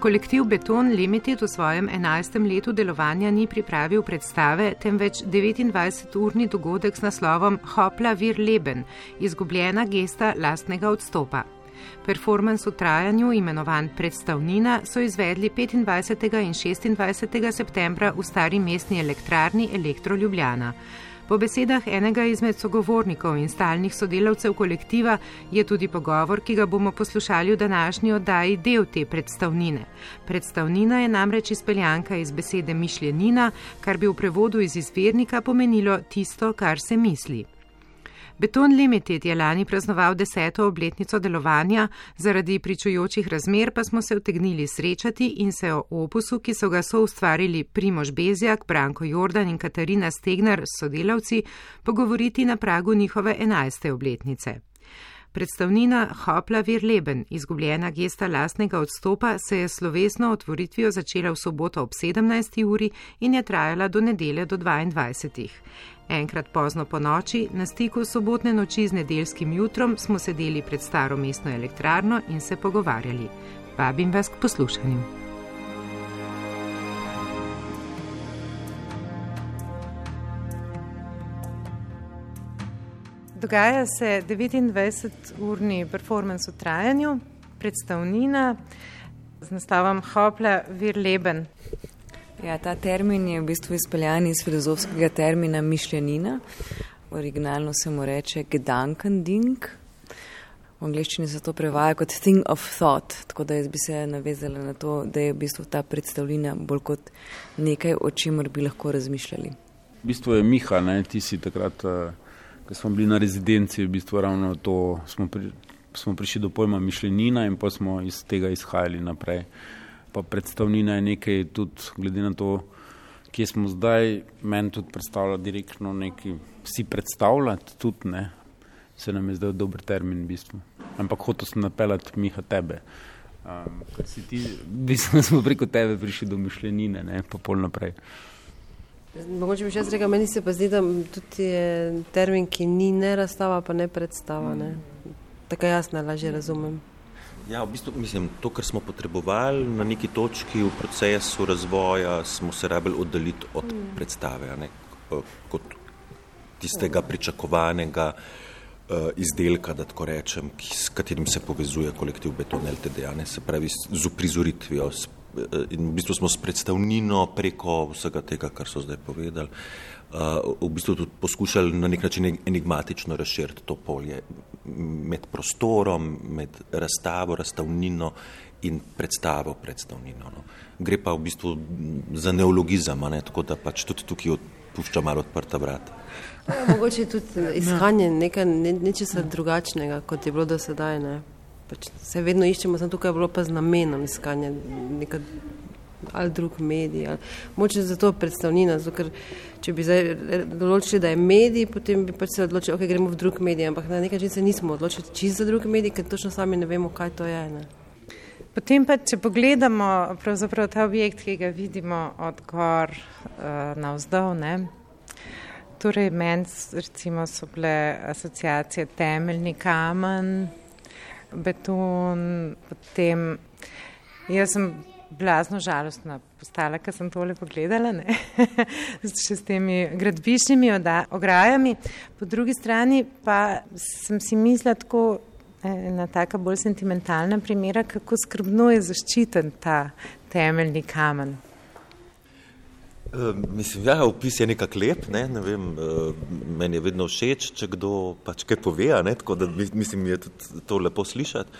Kolektiv Beton Limited v svojem 11. letu delovanja ni pripravil predstave, temveč 29-urni dogodek s naslovom Hopla vir Leben, izgubljena gesta lastnega odstopa. Performance v trajanju, imenovan Predstavnina, so izvedli 25. in 26. septembra v stari mestni elektrarni Elektro Ljubljana. Po besedah enega izmed sogovornikov in stalnih sodelavcev kolektiva je tudi pogovor, ki ga bomo poslušali v današnji oddaji, del te predstavnine. Predstavnina je namreč izpeljanka iz besede mišljenina, kar bi v prevodu iz izvirnika pomenilo tisto, kar se misli. Beton Limited je lani praznoval deseto obletnico delovanja, zaradi pričujočih razmer pa smo se utegnili srečati in se o opusu, ki so ga soustvarili Primož Bezjak, Branko Jordan in Katarina Stegnar s sodelavci, pogovoriti na pragu njihove enajste obletnice. Predstavnina Hopla vir Leben, izgubljena gesta lastnega odstopa, se je slovesno otvoritvijo začela v soboto ob 17. uri in je trajala do nedelje do 22. Enkrat pozno po noči, na stiku sobotne noči z nedeljskim jutrom, smo sedeli pred staro mestno elektrarno in se pogovarjali. Vabim vas k poslušanju. Dogaja se 29-urni performance v trajanju, predstavnina z nastavom Hopla vir Leben. Ja, ta termin je v bistvu izpeljan iz filozofskega termina mišljenina. Originalno se mu reče gedankending. V angleščini se to prevaja kot thing of thought, tako da jaz bi se navezala na to, da je v bistvu ta predstavljina bolj kot nekaj, o čemer bi lahko razmišljali. V bistvu je Miha, ne, ti si takrat, eh, ko smo bili na rezidenci, v bistvu ravno to, smo, pri, smo prišli do pojma mišljenina in pa smo iz tega izhajali naprej pa predstavnina je nekaj, tudi glede na to, kje smo zdaj, meni tudi predstavlja direktno nekaj, si predstavljati tudi ne, se nam je zdaj dober termin v bistvu. Ampak hotel sem napeljati Miha tebe. Um, si ti, v bistvu smo preko tebe prišli do mišljenine, ne, pa pol naprej. Mogoče bi še jaz rekel, meni se pa zdi, da tudi je termin, ki ni ne razstava, pa ne predstava, ne. Tako jaz najlažje razumem. Ja, v bistvu mislim, to, kar smo potrebovali na neki točki v procesu razvoja, smo se rabili oddaljiti od mm. predstave, ne, kot tistega pričakovanega uh, izdelka, da tako rečem, ki, s katerim se povezuje kolektiv Beton LTD, ne, se pravi z uprizoritvijo. Eh, in v bistvu smo s predstavnino preko vsega tega, kar so zdaj povedali, v bistvu tudi poskušali na nek način enigmatično razširiti to polje med prostorom, med razstavo, razstavnino in predstavo predstavnino. No. Gre pa v bistvu za neologizem, ne, tako da pač tudi tukaj pušča malo odprta vrata. Ja, mogoče tudi iskanje nekaj ne, nečesa drugačnega, kot je bilo do sedaj. Ne. Pač se vedno iščemo, sem tukaj bilo pa z namenom iskanja nekaj ali drug medij. Ali, moče za to predstavnina, zato, ker če bi določili, da je medij, potem bi pač se odločili, ok, gremo v drug medij, ampak na nek način se nismo odločili čisto za drug medij, ker točno sami ne vemo, kaj to je. Ne. Potem pa, če pogledamo pravzaprav ta objekt, ki ga vidimo od gor uh, na vzdolj, ne. Torej, meni recimo so bile asociacije temeljni kamen, beton, potem jaz sem blazno žalostna postala, ker sem tole pogledala, ne, še s temi gradbišnjimi ograjami. Po drugi strani pa sem si mislila tako, ena taka bolj sentimentalna primera, kako skrbno je zaščiten ta temeljni kamen. Uh, mislim, ja, opis je nekako lep, ne, ne vem, uh, meni je vedno všeč, če kdo pač kaj pove, ne, tako da mislim, je tudi to lepo slišati.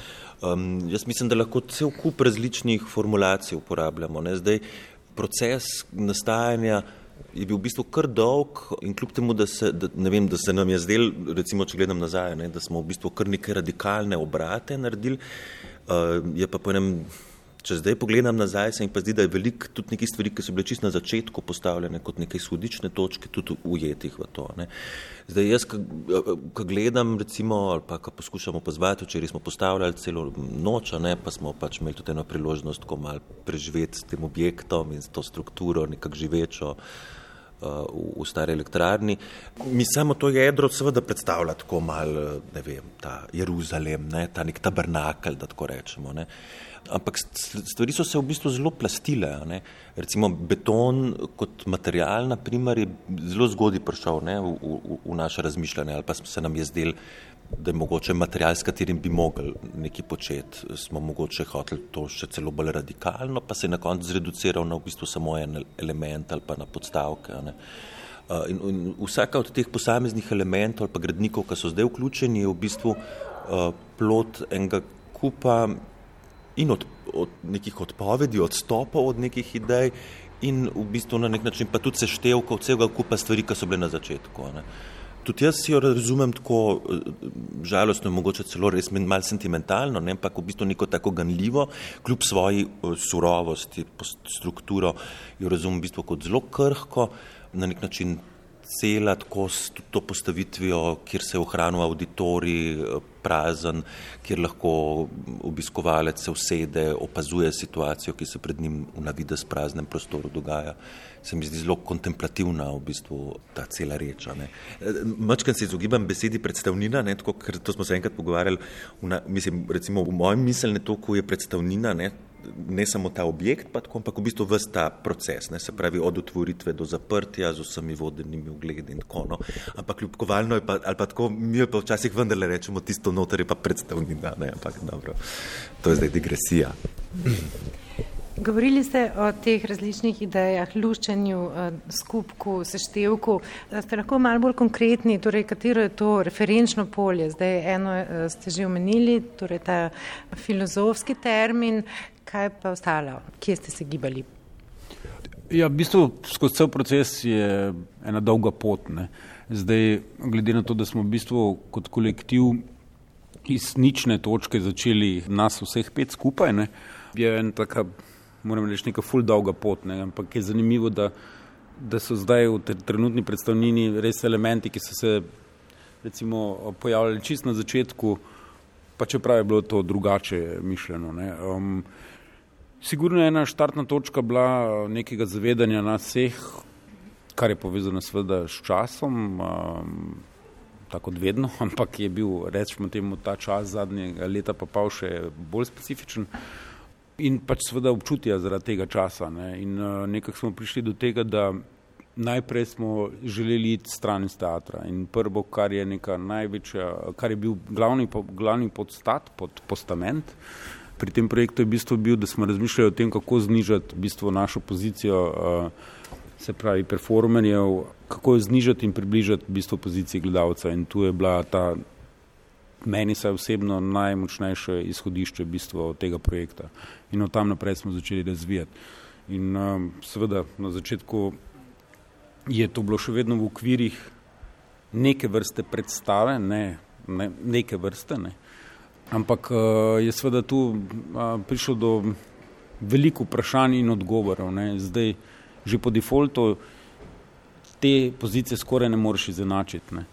Um, jaz mislim, da lahko cel kup različnih formulacij uporabljamo. Ne. Zdaj, proces nastajanja je bil v bistvu kar dolg in kljub temu, da se, da, ne vem, da se nam je zdel, recimo, če gledam nazaj, ne, da smo v bistvu kar neke radikalne obrate naredili, uh, je pa po enem Če zdaj pogledam nazaj, se mi pa zdi, da je veliko tudi nekih stvari, ki so bile čisto na začetku postavljene kot neke izhodične točke, tudi ujetih v to. Ne. Zdaj jaz, ko gledam, recimo, ali pa ko poskušamo pozvati, včeraj smo postavljali celo noč, ne, pa smo pač imeli tudi eno priložnost, ko mal preživeti s tem objektom in s to strukturo, nekako živečo uh, v, v stari elektrarni. Mi samo to jedro seveda predstavlja tako mal, ne vem, ta Jeruzalem, ne, ta nek tabernakel, da tako rečemo. Ne. Ampak stvari so se v bistvu zelo plastile. Ne. Recimo beton kot material, naprimer, je zelo zgodaj prišel ne, v, v, v naše razmišljanje ali pa se nam je zdel, da je mogoče material, s katerim bi mogli nekaj početi. Smo mogoče hoteli to še celo bolj radikalno, pa se je na koncu zreduciral na v bistvu samo en element ali pa na podstavke. Ne. In, in vsaka od teh posameznih elementov ali pa gradnikov, ki so zdaj vključeni, je v bistvu uh, plot enega kupa in od, od nekih odpovedi, odstopov od nekih idej in v bistvu na nek način pa tudi seštevkov celega kupa stvari, ki so bile na začetku. Ne. Tudi jaz jo razumem tako žalostno, mogoče celo res malo sentimentalno, ne, ampak v bistvu neko tako ganljivo, kljub svoji surovosti, strukturo, jo razumem v bistvu kot zelo krhko, na nek način cela tako s to postavitvijo, kjer se je ohranil auditorij eh, prazen, kjer lahko obiskovalec se usede, opazuje situacijo, ki se pred njim v navidez praznem prostoru dogaja. Se mi zdi zelo kontemplativna v bistvu ta cela reča. Eh, Mačkam se izogibam besedi predstavnina, ne, tako, ker to smo se enkrat pogovarjali, v, na, mislim, recimo v mojem miselnem toku je predstavnina, ne, ne samo ta objekt, tako, ampak v bistvu vse ta proces, ne, se pravi od otvoritve do zaprtja z vsemi vodenimi ogledi in tako. No. Ampak ljubkovalno je pa, ali pa tako, mi pa včasih vendarle rečemo, tisto noter je pa predstavnina, ne, ampak dobro, to je zdaj digresija. Govorili ste o teh različnih idejah, luščenju, eh, skupku, seštevku. Ste lahko malo bolj konkretni, torej katero je to referenčno polje? Zdaj eno eh, ste že omenili, torej ta filozofski termin, kaj pa ostalo, kje ste se gibali? Ja, v bistvu skozi cel proces je ena dolga pot. Ne. Zdaj, glede na to, da smo v bistvu kot kolektiv iz nične točke začeli nas vseh pet skupaj, ne, je ena taka, moram reči, neka full dolga pot. Ne. Ampak je zanimivo, da, da so zdaj v trenutni predstavnini res elementi, ki so se recimo pojavljali čist na začetku, pa čeprav je bilo to drugače mišljeno. Um, Sigurno je ena štartna točka bila eh, nekega zavedanja nas vseh, kar je povezano seveda s časom, um, tako vedno, ampak je bil, rečemo temu, ta čas zadnjega leta pa pa še bolj specifičen in pač seveda občutja zaradi tega časa. Ne. In uh, nekako smo prišli do tega, da najprej smo želeli iti stran iz teatra in prvo, kar je neka največja, kar je bil glavni, glavni podstat, pod postament, pri tem projektu je v bistvu bil, da smo razmišljali o tem, kako znižati v bistvu našo pozicijo, uh, se pravi, performerjev, kako jo znižati in približati v bistvu poziciji gledalca. In tu je bila ta, meni se osebno, najmočnejše izhodišče v bistvu tega projekta. In od tam naprej smo začeli razvijati. In uh, seveda na začetku je to bilo še vedno v okvirih neke vrste predstave, ne, ne neke vrste. Ne. Ampak uh, je seveda tu uh, prišlo do veliko vprašanj in odgovorov. Ne. Zdaj, že po defaultu te pozicije skoraj ne moreš izenačiti. Ne.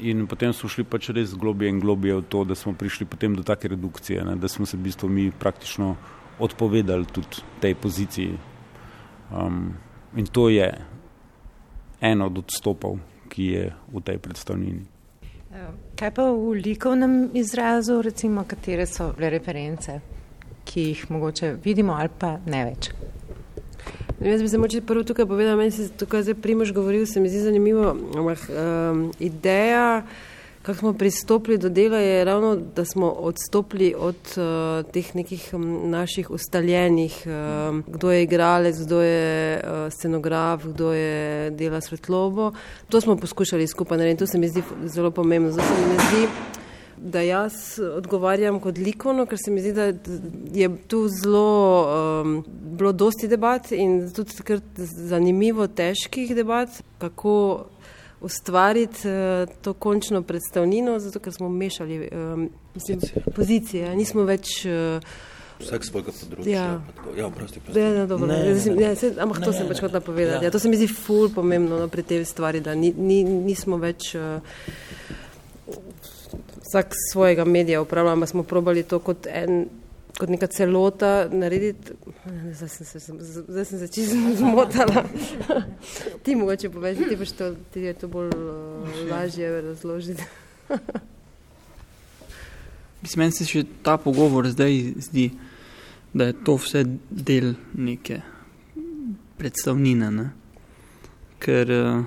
In potem smo šli pač res globije in globije v to, da smo prišli potem do take redukcije, ne, da smo se v bistvu mi praktično odpovedali tudi tej poziciji. Um, in to je eno od odstopov, ki je v tej predstavnini. Kaj pa v likovnem izrazu, recimo, katere so bile reference, ki jih mogoče vidimo ali pa ne več? Jaz bi se moče prvo tukaj povedal, meni se tukaj zdaj primož govoril, se mi zdi zanimivo, ampak um, ideja, kako smo pristopili do dela, je ravno, da smo odstopili od uh, teh nekih um, naših ustaljenih, um, kdo je igralec, kdo je uh, scenograf, kdo je dela svetlobo. To smo poskušali skupaj narediti, to se mi zdi zelo pomembno. Zato se mi zdi, da jaz odgovarjam kot likovno, ker se mi zdi, da je tu zelo um, bilo dosti debat in tudi zanimivo težkih debat, kako ustvariti uh, to končno predstavnino, zato ker smo mešali um, mislim, pozicije. Nismo več uh, Vsak svojega področja. Ja. ja prosti, prosti. Ja, ja, dobro, Ne, ne, ne, ne, ne. ne, se, ampak to Ne, sem pač hotela povedati. Ja. Ja. Ja, to se mi zdi ful pomembno no, pri tej stvari, da ni, ni, nismo več uh, vsak svojega medija upravljali, ampak smo probali to kot, en, kot neka celota narediti. Zdaj sem se, zdaj sem se čisto zmotala. ti mogoče poveš, ti, boš to, ti je to bolj uh, lažje razložiti. Mislim, meni se še ta pogovor zdaj zdi, da je to vse del neke predstavnine. Ne? Ker eh,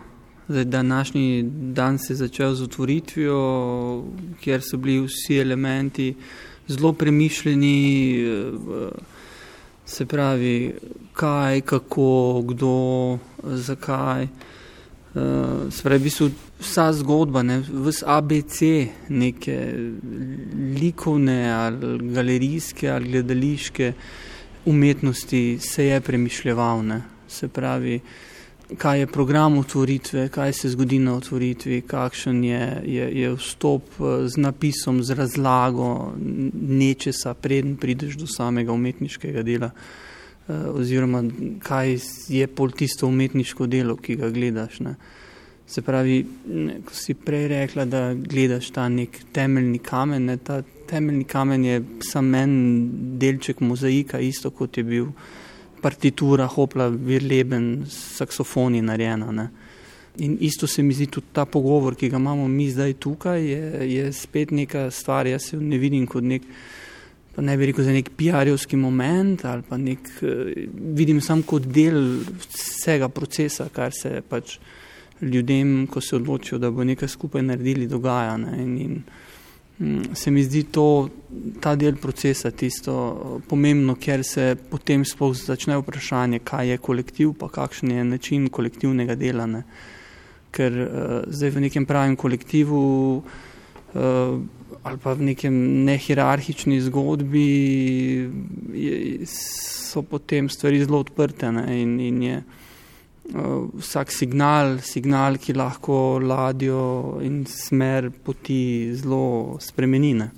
zdaj, današnji dan se je začel z otvoritvijo, kjer so bili vsi elementi zelo premišljeni, eh, se pravi, kaj, kako, kdo, zakaj. Uh, Spravi, v bistvu vsa zgodba, ne, vse ABC, neke likovne ali galerijske ali gledališke umetnosti se je premišljeval. Ne. Se pravi, kaj je program otvoritve, kaj se zgodi na otvoritvi, kakšen je, je, je vstop eh, z napisom, z razlago nečesa, preden prideš do samega umetniškega dela. Eh, oziroma kaj je pol tisto umetniško delo, ki ga gledaš. Ne. Se pravi, ko si prej rekla, da gledaš ta nek temeljni kamen, ne, ta temeljni kamen je samo en delček mozaika, isto kot je bil partitura Hopla Virleben saksofoni narejena. Ne. In isto se mi zdi tudi ta pogovor, ki ga imamo mi zdaj tukaj, je, je spet neka stvar, jaz se ne vidim kot nek pa ne bi rekel za nek PR-jevski moment ali pa nek, eh, vidim sam kot del vsega procesa, kar se pač ljudem, ko se odločijo, da bo nekaj skupaj naredili, dogaja. Ne? In, in se mi zdi to, ta del procesa tisto eh, pomembno, ker se potem sploh začne vprašanje, kaj je kolektiv, pa kakšen je način kolektivnega dela. Ne? Ker uh, zdaj v nekem pravem kolektivu uh, ali pa v nekem nehierarhični zgodbi je, so potem stvari zelo odprte ne, in, in je vsak signal, signal, ki lahko ladjo in smer poti zelo spremenine.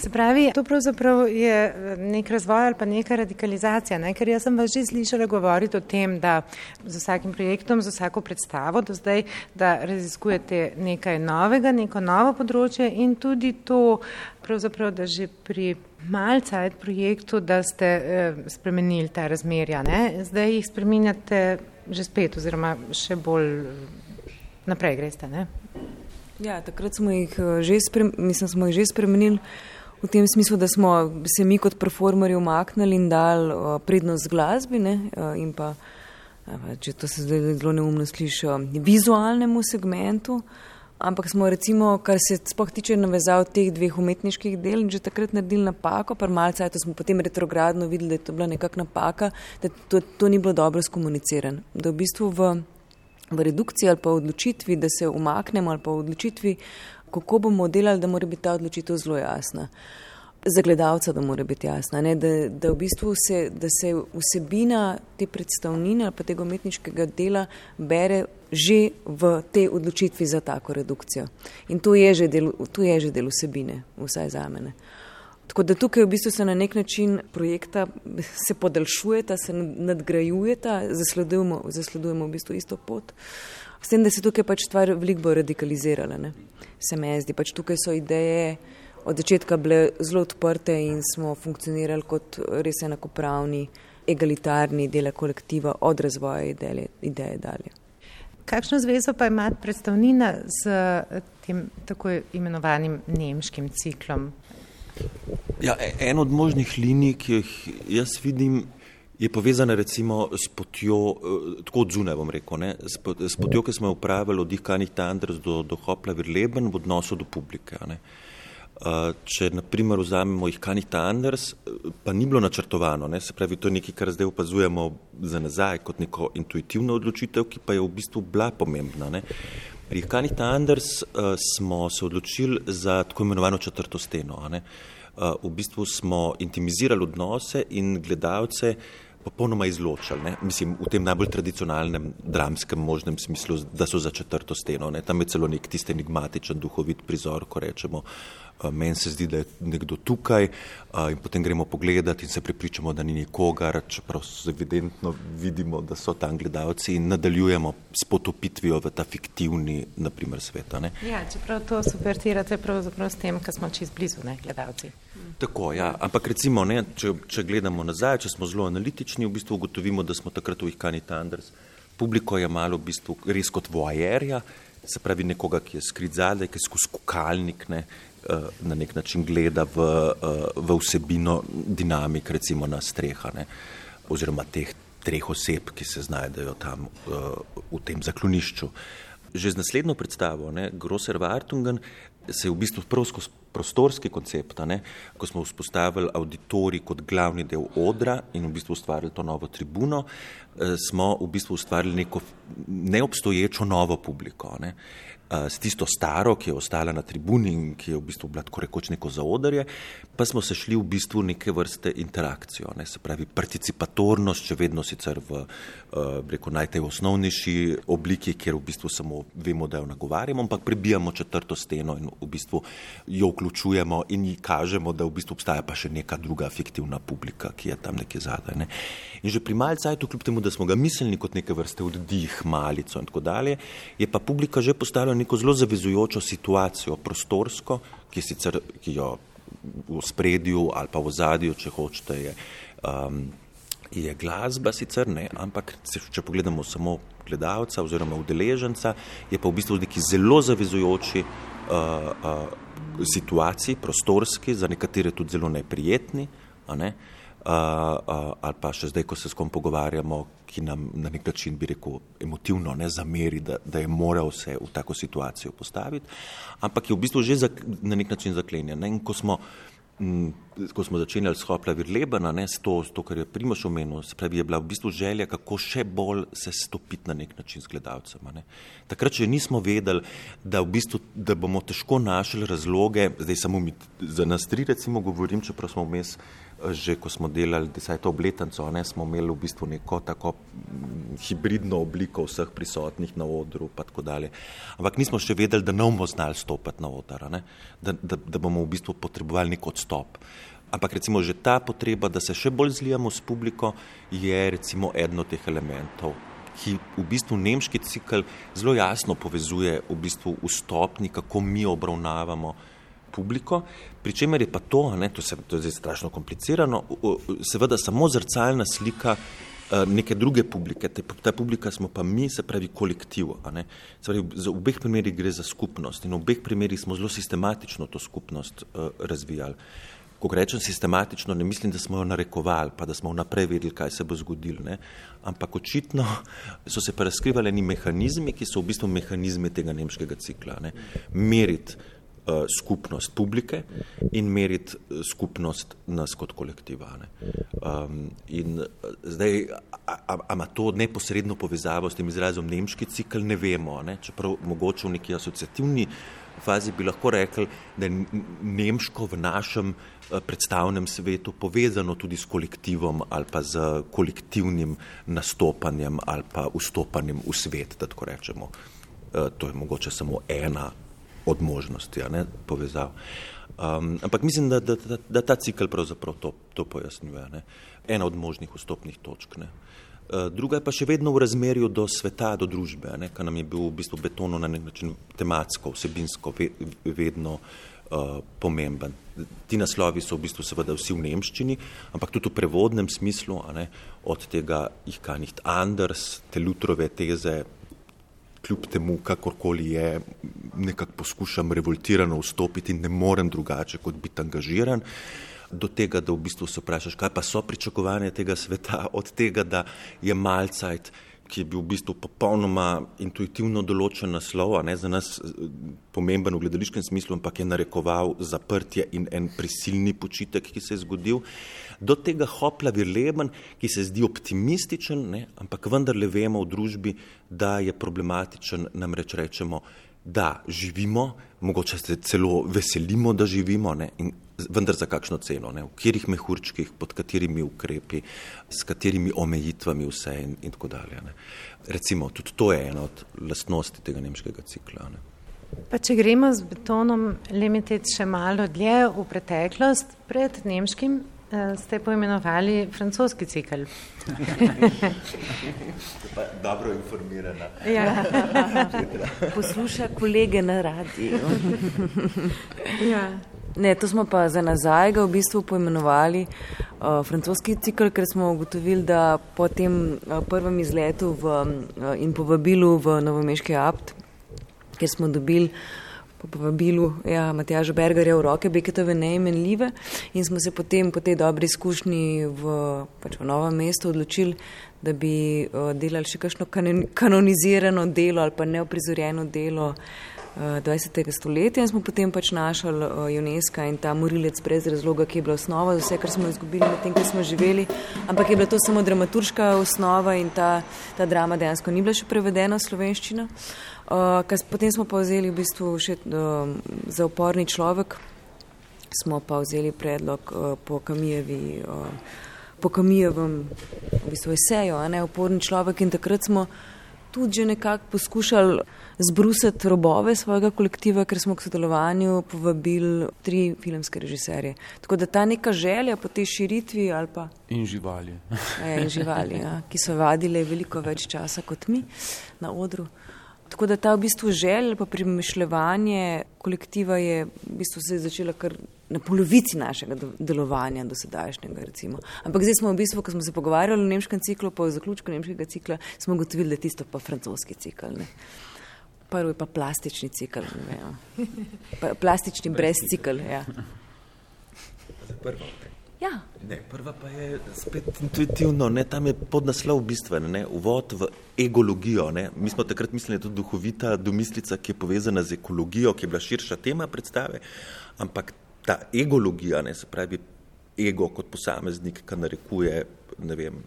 Se pravi, to pravzaprav je eh, nek razvoj ali pa neka radikalizacija, ne? ker jaz sem vas že slišala govoriti o tem, da z vsakim projektom, z vsako predstavo do zdaj, da raziskujete nekaj novega, neko novo področje in tudi to, pravzaprav, da že pri malcajt projektu, da ste eh, spremenili ta razmerja. Ne? Zdaj jih spreminjate že spet oziroma še bolj eh, naprej greste. Ne? Ja, takrat smo jih, eh, že, sprem, mislim, smo jih že spremenili v tem smislu, da smo se mi kot performerji umaknili in dali uh, prednost glasbi ne, uh, in pa, uh, če to se zdaj zelo neumno sliši, uh, vizualnemu segmentu. Ampak smo recimo, kar se spoh tiče navezav teh dveh umetniških del, že takrat naredili napako, pa malce, to smo potem retrogradno videli, da je to bila nekakšna napaka, da to, to ni bilo dobro skomunicirano. Da v bistvu v, v redukciji ali pa v odločitvi, da se umaknemo ali pa v odločitvi, kako bomo delali, da mora biti ta odločitev zelo jasna. Za gledalca, da mora biti jasna, ne? da, da v bistvu se, da se vsebina te predstavnine ali pa tega umetniškega dela bere že v tej odločitvi za tako redukcijo. In to je že del, to je že del vsebine, vsaj za mene. Tako da tukaj v bistvu se na nek način projekta se podaljšujeta, se nadgrajujeta, zasledujemo, zasledujemo v bistvu isto pot. S tem, da se tukaj pač stvar veliko bolj radikalizirala. Ne? Se mi zdi, pač tukaj so ideje od začetka bile zelo odprte in smo funkcionirali kot res enakopravni, egalitarni dele kolektiva od razvoja ideje, ideje dalje. Kakšno zvezo pa ima predstavnina z tem tako imenovanim nemškim ciklom? Ja, e- en od možnih linij, ki jih jaz vidim, je povezana recimo s potjo, eh, tako od zunaj bom rekel, ne, s, pot, s potjo, ki smo jo upravili od Ihkanih Tanders do, do Hopla Virleben v odnosu do publike. Ne. Uh, če naprimer vzamemo Ihkanih Tanders, eh, pa ni bilo načrtovano, ne, se pravi, to je nekaj, kar zdaj opazujemo za nazaj kot neko intuitivno odločitev, ki pa je v bistvu bila pomembna. Ne. Pri Ihkanih Tanders uh, smo se odločili za tako imenovano četrto steno. Ne. Uh, v bistvu smo intimizirali odnose in gledalce popolnoma izločali. Ne? Mislim, v tem najbolj tradicionalnem dramskem možnem smislu, da so za četrto steno. Ne? Tam je celo nek tisti enigmatičen, duhovit prizor, ko rečemo, Meni se zdi, da je nekdo tukaj in potem gremo pogledat in se pripričamo, da ni nikogar, čeprav evidentno vidimo, da so tam gledalci in nadaljujemo s potopitvijo v ta fiktivni, naprimer, svet. Ja, čeprav to subvertirate pravzaprav s tem, ker smo čist blizu, ne, gledalci. Tako, ja, ampak recimo, ne, če, če gledamo nazaj, če smo zelo analitični, v bistvu ugotovimo, da smo takrat v Ihkani Tanders, publiko je malo v bistvu res kot voajerja, se pravi nekoga, ki je skrit zadaj, ki je skozi kukalnik, ne, Eh, na nek način gleda v, eh, v vsebino dinamik, recimo na strehane oziroma teh treh oseb, ki se znajdejo tam eh, v tem zaklonišču. Že z naslednjo predstavo, ne, Grosser Wartungen, se je v bistvu prav skozi prostorski koncept, ne, ko smo vzpostavili auditorij kot glavni del odra in v bistvu ustvarili to novo tribuno, smo v bistvu ustvarili neko neobstoječo novo publiko. Ne s tisto staro, ki je ostala na tribuni in ki je v bistvu bila tako rekoč neko zaodrje, pa smo se šli v bistvu neke vrste interakcijo, ne, se pravi participatornost, če vedno sicer v rekel, najtej osnovnejši obliki, kjer v bistvu samo vemo, da jo nagovarjamo, ampak prebijamo četrto steno in v bistvu jo vključujemo in ji kažemo, da v bistvu obstaja pa še neka druga fiktivna publika, ki je tam nekje zadaj. Ne. In že pri malcajtu, kljub temu, da smo ga mislili kot neke vrste oddih, malico in tako dalje, je pa publika že postala neko zelo zavezujočo situacijo, prostorsko, ki, sicer, ki jo v spredju ali pa v zadju, če hočete, je, um, je glasba, sicer ne, ampak če pogledamo samo gledalca oziroma udeleženca, je pa v bistvu neki zelo zavezujoči uh, uh, situaciji, prostorski, za nekatere tudi zelo neprijetni. Ne? Uh, ali pa še zdaj, ko se s kom pogovarjamo, ki nam na nek način, bi rekel, emotivno ne zameri, da, da je moral se v tako situacijo postaviti, ampak je v bistvu že zak, na nek način zaklenjen. Ne? In ko smo, m, ko smo začenjali s Hopla Virlebena, ne, s s to, kar je Primoš omenil, se pravi, je bila v bistvu želja, kako še bolj se stopiti na nek način z gledalcem. Ne. Takrat še nismo vedeli, da, v bistvu, da bomo težko našli razloge, zdaj samo mi, za nas tri recimo govorim, čeprav smo vmes že ko smo delali deseto obletnico, ne, smo imeli v bistvu neko tako mm, hibridno obliko vseh prisotnih na odru. Ampak nismo še vedeli, da ne bomo znali stopiti na odr, da, da, da bomo v bistvu potrebovali nek odstop. Ampak recimo že ta potreba, da se še bolj zlijamo s publiko, je recimo eden od teh elementov, ki v bistvu nemški cikl zelo jasno povezuje v bistvu vstopni, kako mi obravnavamo publiko, pri čemer je pa to, ne, to, se, to je zdaj strašno komplicirano, seveda samo zrcalna slika eh, neke druge publike, te, ta publika smo pa mi, se pravi kolektiv. Pravi, v obeh primerih gre za skupnost in v obeh primerih smo zelo sistematično to skupnost uh, razvijali. Ko rečem sistematično, ne mislim, da smo jo narekovali, pa da smo vnaprej vedeli, kaj se bo zgodilo. Ne? Ampak očitno so se pa razkrivali mehanizmi, ki so v bistvu mehanizmi tega nemškega cikla. Ne? Meriti skupnost publike in meriti uh, skupnost nas kot kolektiva. Um, in uh, zdaj, ima to neposredno povezavo s tem izrazom nemški cikl, ne vemo, ne? čeprav mogoče v neki asociativni fazi bi lahko rekli, da je nemško v našem predstavnem svetu povezano tudi s kolektivom ali pa z kolektivnim nastopanjem ali pa vstopanjem v svet, da tako rečemo. To je mogoče samo ena od možnosti, ne, povezav. Um, ampak mislim, da, da, da, da ta cikl pravzaprav to, to pojasnjuje. Ne. Ena od možnih vstopnih točk. Ne. Uh, druga je pa še vedno v razmerju do sveta, do družbe, kar nam je bil v bistvu betono na nek način tematsko, vsebinsko ve, vedno uh, pomemben. Ti naslovi so v bistvu seveda vsi v nemščini, ampak tudi v prevodnem smislu, ne, od tega jih kanjih Anders, te Lutrove teze, kljub temu, kakorkoli je, nekako poskušam revoltirano vstopiti in ne morem drugače, kot biti angažiran. Do tega, da v bistvu se vprašaš, kaj pa so pričakovanja tega sveta, od tega, da je malcajt, ki je bil v bistvu popolnoma intuitivno določen naslov, ne za nas eh, pomemben v gledališkem smislu, ampak je narekoval zaprtje in en prisilni počitek, ki se je zgodil. Do tega hopla virleben, ki se zdi optimističen, ne, ampak vendarle vemo v družbi, da je problematičen, namreč rečemo, da živimo, mogoče se celo veselimo, da živimo, ne, in vendar za kakšno ceno, ne, v katerih mehurčkih, pod katerimi ukrepi, s katerimi omejitvami vse in, in tako dalje. Ne. Recimo, tudi to je ena od lastnosti tega nemškega cikla. Ne. Pa če gremo z betonom Limited še malo dlje v preteklost, pred nemškim ste poimenovali francoski cikl. Dobro informirana. Ja. Posluša kolege na radiju. ja. Ne, to smo pa za nazaj ga v bistvu poimenovali uh, francoski cikl, ker smo ugotovili, da po tem uh, prvem izletu v, uh, in povabilu v Novomeški apt, kjer smo dobili po povabilu ja, Matjaža Bergerja v roke Beketove neimenljive in smo se potem po tej dobri izkušnji v, pač v novem mestu odločili, da bi uh, delali še kakšno kanonizirano delo ali pa neoprizorjeno delo uh, 20. stoletja in smo potem pač našli uh, UNESCO in ta morilec brez razloga, ki je bila osnova za vse, kar smo izgubili med tem, kar smo živeli, ampak je bila to samo dramaturška osnova in ta, ta drama dejansko ni bila še prevedena v slovenščino. Uh, potem smo pa vzeli v bistvu še uh, za uporni človek, smo pa vzeli predlog uh, po Kamijevi, uh, po Kamijevem v bistvu eseju, a ne uporni človek in takrat smo tudi že nekako poskušali zbrusiti robove svojega kolektiva, ker smo k sodelovanju povabili tri filmske režiserje. Tako da ta neka želja po tej širitvi ali pa. In živali. Ja, in živali, ja, ki so vadile veliko več časa kot mi na odru. Tako da ta v bistvu želja pa premišljevanje kolektiva je v bistvu se začela kar na polovici našega delovanja do sedajšnjega recimo. Ampak zdaj smo v bistvu, ko smo se pogovarjali o nemškem ciklu, po zaključku nemškega cikla, smo gotovili, da je tisto pa francoski cikl. Ne. Prvi pa plastični cikl. Ne, ja. pa, plastični brez cikl. Ja. Prvo. Ja. Ne, prva pa je spet intuitivno, ne, tam je podnaslov bistven, ne, uvod v egologijo. Ne. Mi smo takrat mislili, da je to duhovita domislica, ki je povezana z ekologijo, ki je bila širša tema predstave, ampak ta egologija, ne, se pravi ego kot posameznik, ki narekuje, ne vem,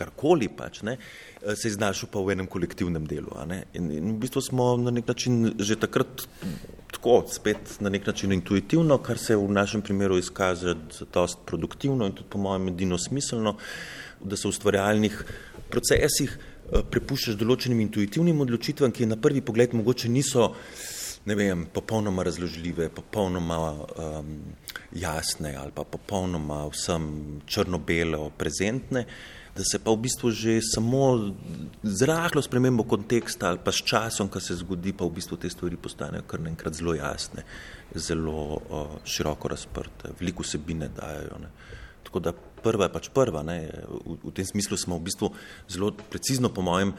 karkoli pač, ne, se je znašel pa v enem kolektivnem delu. In, in v bistvu smo na nek način že takrat tako, spet na nek način intuitivno, kar se v našem primeru izkaže za dost produktivno in tudi po mojem edino smiselno, da se v ustvarjalnih procesih prepuščaš določenim intuitivnim odločitvam, ki na prvi pogled mogoče niso ne vem, popolnoma razložljive, popolnoma um, jasne ali pa popolnoma vsem črno-belo prezentne, da se pa v bistvu že samo z rahlo spremembo konteksta ali pa s časom, ko se zgodi, pa v bistvu te stvari postanejo kar naenkrat zelo jasne, zelo uh, široko razprte, veliko sebine dajo. Ne. Tako da prva je pač prva. Ne. V, v tem smislu smo v bistvu zelo precizno, po mojem,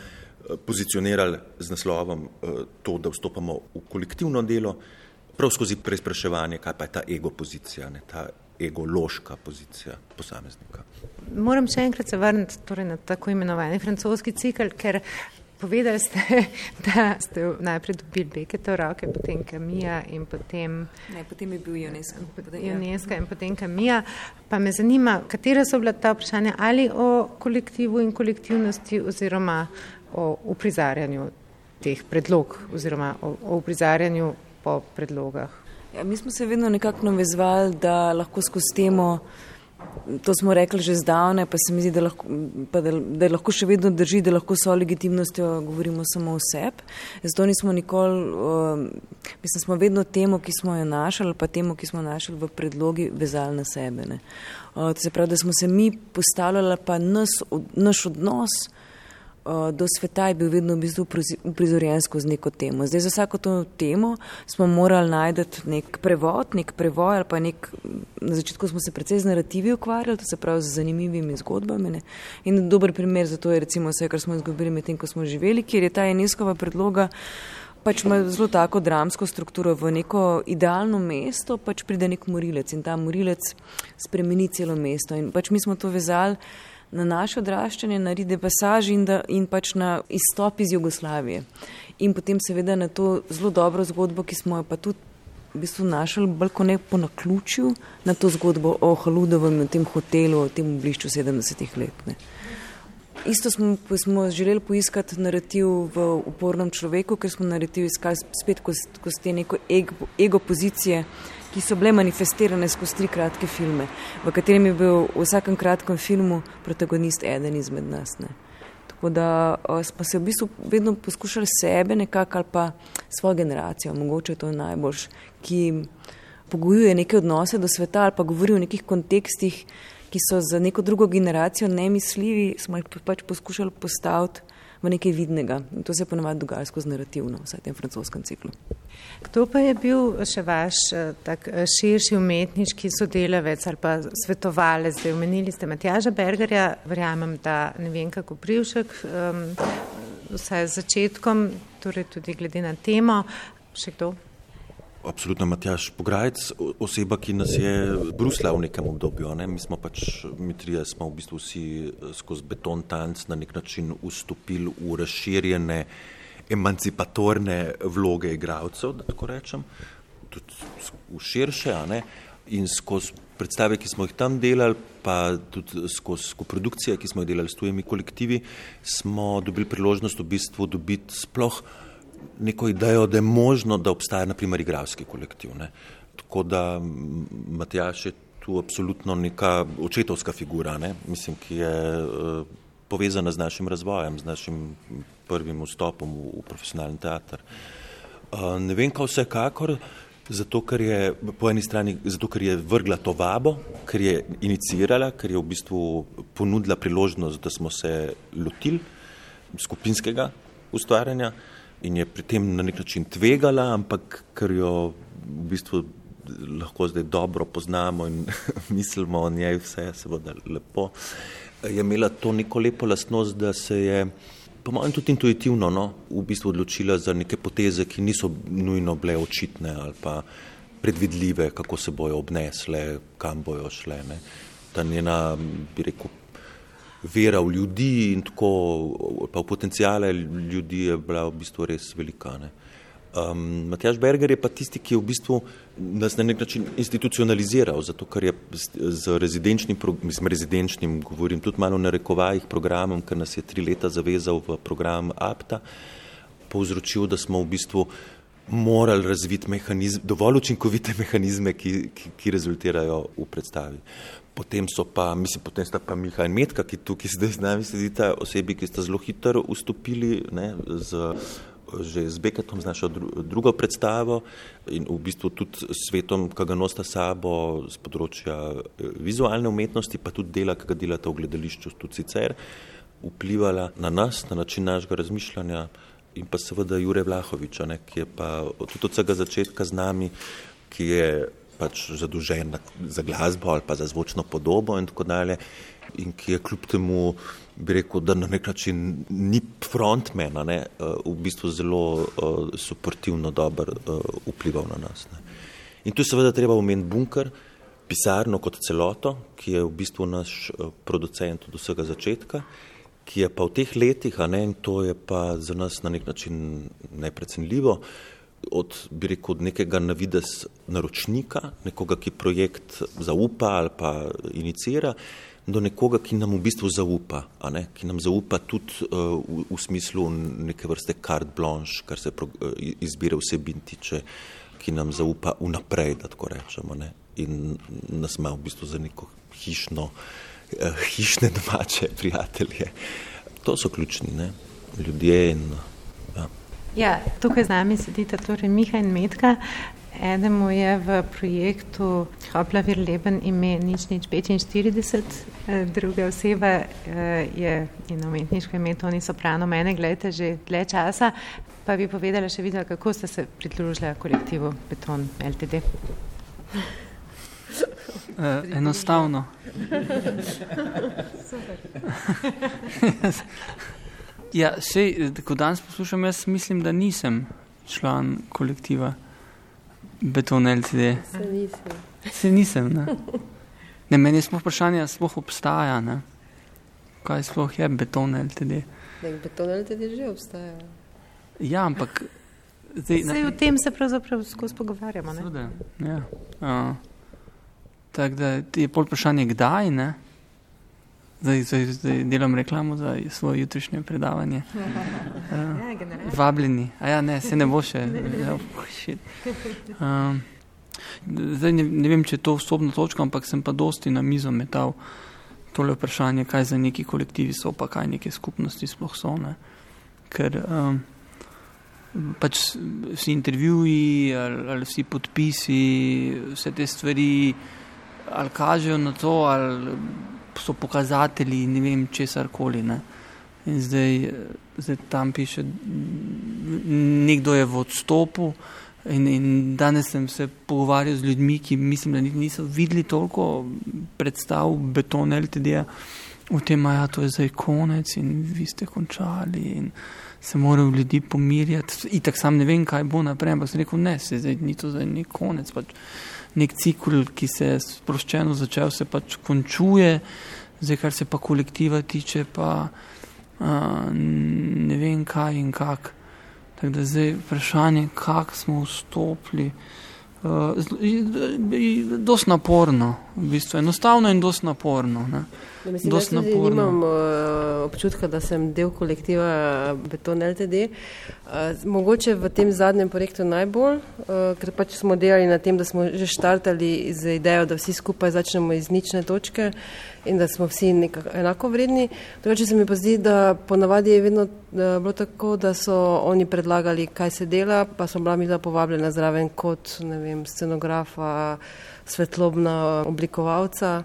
pozicionirali z naslovom uh, to, da vstopamo v kolektivno delo, prav skozi preizpraševanje, kaj pa je ta ego pozicija, ne, ta egološka pozicija posameznika. Moram še enkrat se vrniti torej na tako imenovani francoski cikl, ker povedali ste, da ste najprej dobili Beketa v roke, potem Kamija in potem... Ne, potem je bil UNESCO. UNESCO in potem Kamija. Pa me zanima, katera so bila ta vprašanja ali o kolektivu in kolektivnosti oziroma o uprizarjanju teh predlog oziroma o, o uprizarjanju po predlogah. Ja, mi smo se vedno nekako navezvali, da lahko skozi temo, to smo rekli že zdavne, pa se mi zdi, da, lahko, da, da lahko še vedno drži, da lahko so legitimnostjo govorimo samo o sebi. Zato nismo nikoli, uh, mislim, smo vedno temo, ki smo jo našli, pa temo, ki smo našli v predlogi, vezali na sebe. Uh, to se pravi, da smo se mi postavljali pa nas, od, naš odnos do sveta je bil vedno v bistvu uprizorjen skozi neko temo. Zdaj za vsako to temo smo morali najti nek prevod, nek prevoj ali pa nek, na začetku smo se precej z narativi ukvarjali, to se pravi z zanimivimi zgodbami. Ne? In dober primer za to je recimo vse, kar smo izgubili med tem, ko smo živeli, kjer je ta Eneskova predloga pač ima zelo tako dramsko strukturo v neko idealno mesto, pač pride nek morilec in ta morilec spremeni celo mesto. In pač mi smo to vezali na naše odraščanje, na ride pasaži in, da, in pač na izstop iz Jugoslavije. In potem seveda na to zelo dobro zgodbo, ki smo jo pa tudi v bistvu našli bolj kot ne po naključju, na to zgodbo o Haludovem, na tem hotelu, o tem oblišču 70-ih let. Ne. Isto smo, smo želeli poiskati narativ v upornem človeku, ker smo narativ iskali spet skozi te neko ego, ego pozicije, ki so bile manifestirane skozi tri kratke filme, v katerem je bil v vsakem kratkem filmu protagonist eden izmed nas. Ne. Tako da uh, smo se v bistvu vedno poskušali sebe nekako ali pa svojo generacijo, mogoče to je najboljš, ki pogojuje neke odnose do sveta ali pa govori o nekih kontekstih, ki so za neko drugo generacijo nemisljivi, smo jih pač poskušali postaviti v nekaj vidnega. In to se ponovadi dogaja skozi narativno, vsaj v tem francoskem ciklu. Kdo pa je bil še vaš eh, tak eh, širši umetniški sodelavec ali pa svetovalec? Zdaj omenili ste Matjaža Bergerja, verjamem, da ne vem kako privšek, um, vsaj z začetkom, torej tudi glede na temo. Še kdo? Absolutno, Matjaš Pograjec, oseba, ki nas je brusla v nekem obdobju. Ne? Mi smo pač, mi trije smo v bistvu vsi eh, skozi beton tanc na nek način vstopili v razširjene emancipatorne vloge igralcev, da tako rečem, tudi v širše? In skozi predstave, ki smo jih tam delali, pa tudi skozi produkcije, ki smo jih delali s tujimi kolektivi, smo dobili priložnost v bistvu dobiti sploh neko idejo, da je možno, da obstaja naprimer igralski kolektiv. Ne. Tako da Matjaš je tu absolutno neka očetovska figura, ne. mislim, ki je uh, povezana z našim razvojem, z našim prvim vstopom v, v profesionalni teater. Uh, ne vem, kaj vsekakor, zato ker je po eni strani, zato ker je vrgla to vabo, ker je inicirala, ker je v bistvu ponudila priložnost, da smo se lotili skupinskega ustvarjanja in je pri tem na nek način tvegala, ampak ker jo v bistvu lahko zdaj dobro poznamo in mislimo o njej, vse je seveda lepo, je imela to neko lepo lastnost, da se je, po mojem, tudi intuitivno no, v bistvu odločila za neke poteze, ki niso nujno bile očitne ali pa predvidljive, kako se bojo obnesle, kam bojo šle. Ne. Ta njena, bi rekel, vera v ljudi in tako, pa v potencijale ljudi je bila v bistvu res velika. Um, Matjaš Berger je pa tisti, ki je v bistvu nas na nek način institucionaliziral, zato ker je z rezidenčnim, mislim, rezidenčnim, govorim tudi malo na rekovajih programom, ker nas je tri leta zavezal v program APTA, povzročil, da smo v bistvu morali razviti mehanizme, dovolj učinkovite mehanizme, ki, ki, ki rezultirajo v predstavi. Potem so pa, mislim, potem sta pa Miha in Metka, ki tukaj zdaj z nami sedita, osebi, ki sta zelo hitro vstopili ne, z, že z Beketom, z našo drugo predstavo in v bistvu tudi svetom, ki ga nosta sabo z področja eh, vizualne umetnosti, pa tudi dela, ki ga delata v gledališču tudi sicer, vplivala na nas, na način našega razmišljanja in pa seveda Jure Vlahoviča, ne, ki je pa tudi od vsega začetka z nami, ki je pač zadolžen za glasbo ali pa za zvočno podobo in tako dalje. In ki je kljub temu, bi rekel, da na nek način ni frontman, ne, eh, v bistvu zelo uh, suportivno dober uh, vplival na nas. Ne. In tu seveda treba omeniti bunker, pisarno kot celoto, ki je v bistvu naš uh, producent od vsega začetka, ki je pa v teh letih, a ne, in to je pa za nas na nek način neprecenljivo, uh, od, bi rekel, od nekega navidez naročnika, nekoga, ki projekt zaupa ali pa inicira, do nekoga, ki nam v bistvu zaupa, ne? ki nam zaupa tudi uh, v, v smislu neke vrste carte blanche, kar se pro, uh, izbire vsebin tiče, ki nam zaupa vnaprej, da tako rečemo, ne? in nas ima v bistvu za neko hišno, uh, hišne domače prijatelje. To so ključni ne? ljudje in ja. Tukaj z nami sedita torej Miha in Metka. Enemu je v projektu Hoplavir Leben ime nič nič 45, eh, druga oseba eh, je in umetniško ime Toni Soprano, mene gledate že dlje časa, pa bi povedala še videla, kako ste se pridružili kolektivu Beton LTD. Uh, enostavno. Ja, sej, ko danes poslušam, jaz mislim, da nisem član kolektiva Beton LTD. Se nisem. Se nisem, ne. ne meni je sploh vprašanje, sploh obstaja, ne. Kaj sploh je Beton LTD? Nek Beton LTD že obstaja. Ja, ampak... Zdaj, Sej v tem se pravzaprav skozi pogovarjamo, ne? Seveda, ja. Uh, tako da je pol vprašanje, kdaj, ne. Zdaj, zdaj, zdaj delam reklamo za svoje jutrišnje predavanje. Uh, vabljeni, a ja, ne, se ne bo še. Uh, zdaj ne, ne vem, če je to osobna točka, ampak sem pa dosti na mizo metal tole vprašanje, kaj za neki kolektivi so, pa kaj neke skupnosti sploh so. Ne? Ker um, pač vsi intervjuji ali, ali vsi podpisi, vse te stvari ali kažejo na to, ali so pokazatelji ne vem česar koli. Ne? In zdaj, zdaj tam piše, nekdo je v odstopu. In, in danes sem se pogovarjal z ljudmi, ki mislim, da niso videli toliko predstav betona LTD-ja o tem, da ja, je to zdaj konec in vi ste končali in se morajo ljudi pomirjati. In tako sam ne vem, kaj bo naprej, ampak sem rekel, ne, se zdaj ni to zdaj nek konec. Pač nek cikl, ki se je sproščeno začel, se pač končuje, zdaj kar se pa kolektiva tiče, pa uh, ne vem kaj in kako. Tako da zdaj vprašanje, kako smo vstopili, je uh, dosti naporno, v bistvu enostavno in dosti naporno. Ne. Ja, mislim, dosti naporno. Nimam uh, občutka, da sem del kolektiva Beton LTD. Uh, mogoče v tem zadnjem projektu najbolj, uh, ker pač smo delali na tem, da smo že štartali z idejo, da vsi skupaj začnemo iz nične točke. Uh, in da smo vsi enako vredni. Drugače se mi pa zdi, da ponavadi je vedno bilo tako, da so oni predlagali, kaj se dela, pa so bila mi da povabljena zraven kot vem, scenografa, svetlobna oblikovalca.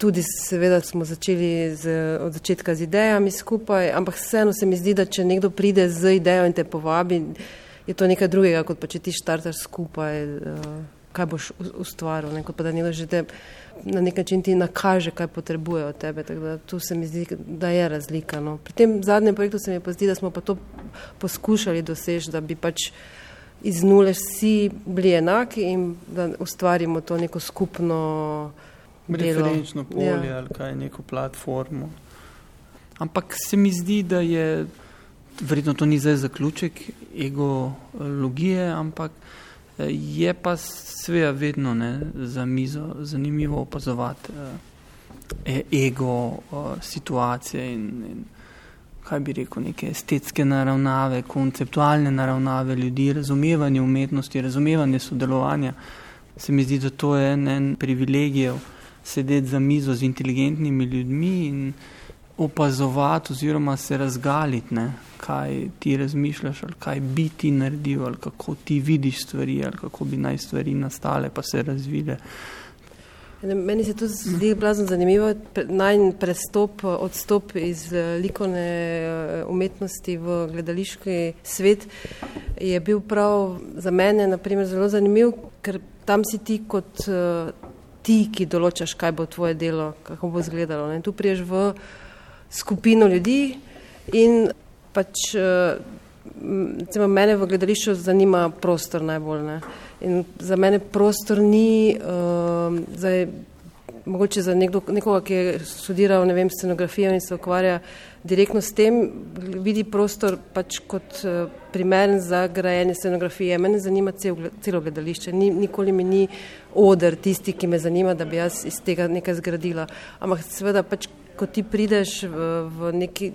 Tudi seveda smo začeli z, od začetka z idejami skupaj, ampak vseeno se mi zdi, da če nekdo pride z idejo in te povabi, je to nekaj drugega, kot pa če ti štartaš skupaj, kaj boš ustvaril, ne, kot pa da nekdo že te na nek način ti nakaže, kaj potrebuje od tebe. Da, tu se mi zdi, da je razlika. No. Pri tem zadnjem projektu se mi pa zdi, da smo pa to poskušali doseči, da bi pač iz nule vsi bili enaki in da ustvarimo to neko skupno referenčno polje ja. ali kaj, neko platformo. Ampak se mi zdi, da je, verjetno to ni zdaj zaključek egologije, ampak Je pa seveda vedno ne, za mizo zanimivo opazovati eh, e, ego, eh, situacije in, in kaj bi rekel, neke estetske naravnave, konceptualne naravnave ljudi, razumevanje umetnosti, razumevanje sodelovanja. Se mi zdi, da to je en, en privilegij sedeti za mizo z inteligentnimi ljudmi in opazovati oziroma se razgaliti, ne, kaj ti razmišljaš, ali kaj bi ti naredil, ali kako ti vidiš stvari, ali kako bi naj stvari nastale, pa se razvile. Meni se tudi zdi blazno zanimivo, naj prestop, odstop iz eh, likovne eh, umetnosti v gledališki svet je bil prav za mene naprimer, zelo zanimiv, ker tam si ti kot uh, ti, ki določaš, kaj bo tvoje delo, kako bo izgledalo. Ne? Tu priješ v skupino ljudi in pač recimo, mene v gledališču zanima prostor najbolj. Ne? In za mene prostor ni, uh, zdaj, mogoče za nekdo, nekoga, ki je študiral ne vem, scenografijo in se ukvarja direktno s tem, vidi prostor pač kot uh, primeren za grajenje scenografije. Mene zanima cel, celo gledališče, ni, nikoli mi ni odr tisti, ki me zanima, da bi jaz iz tega nekaj zgradila. Ampak seveda pač ko ti prideš v, v neki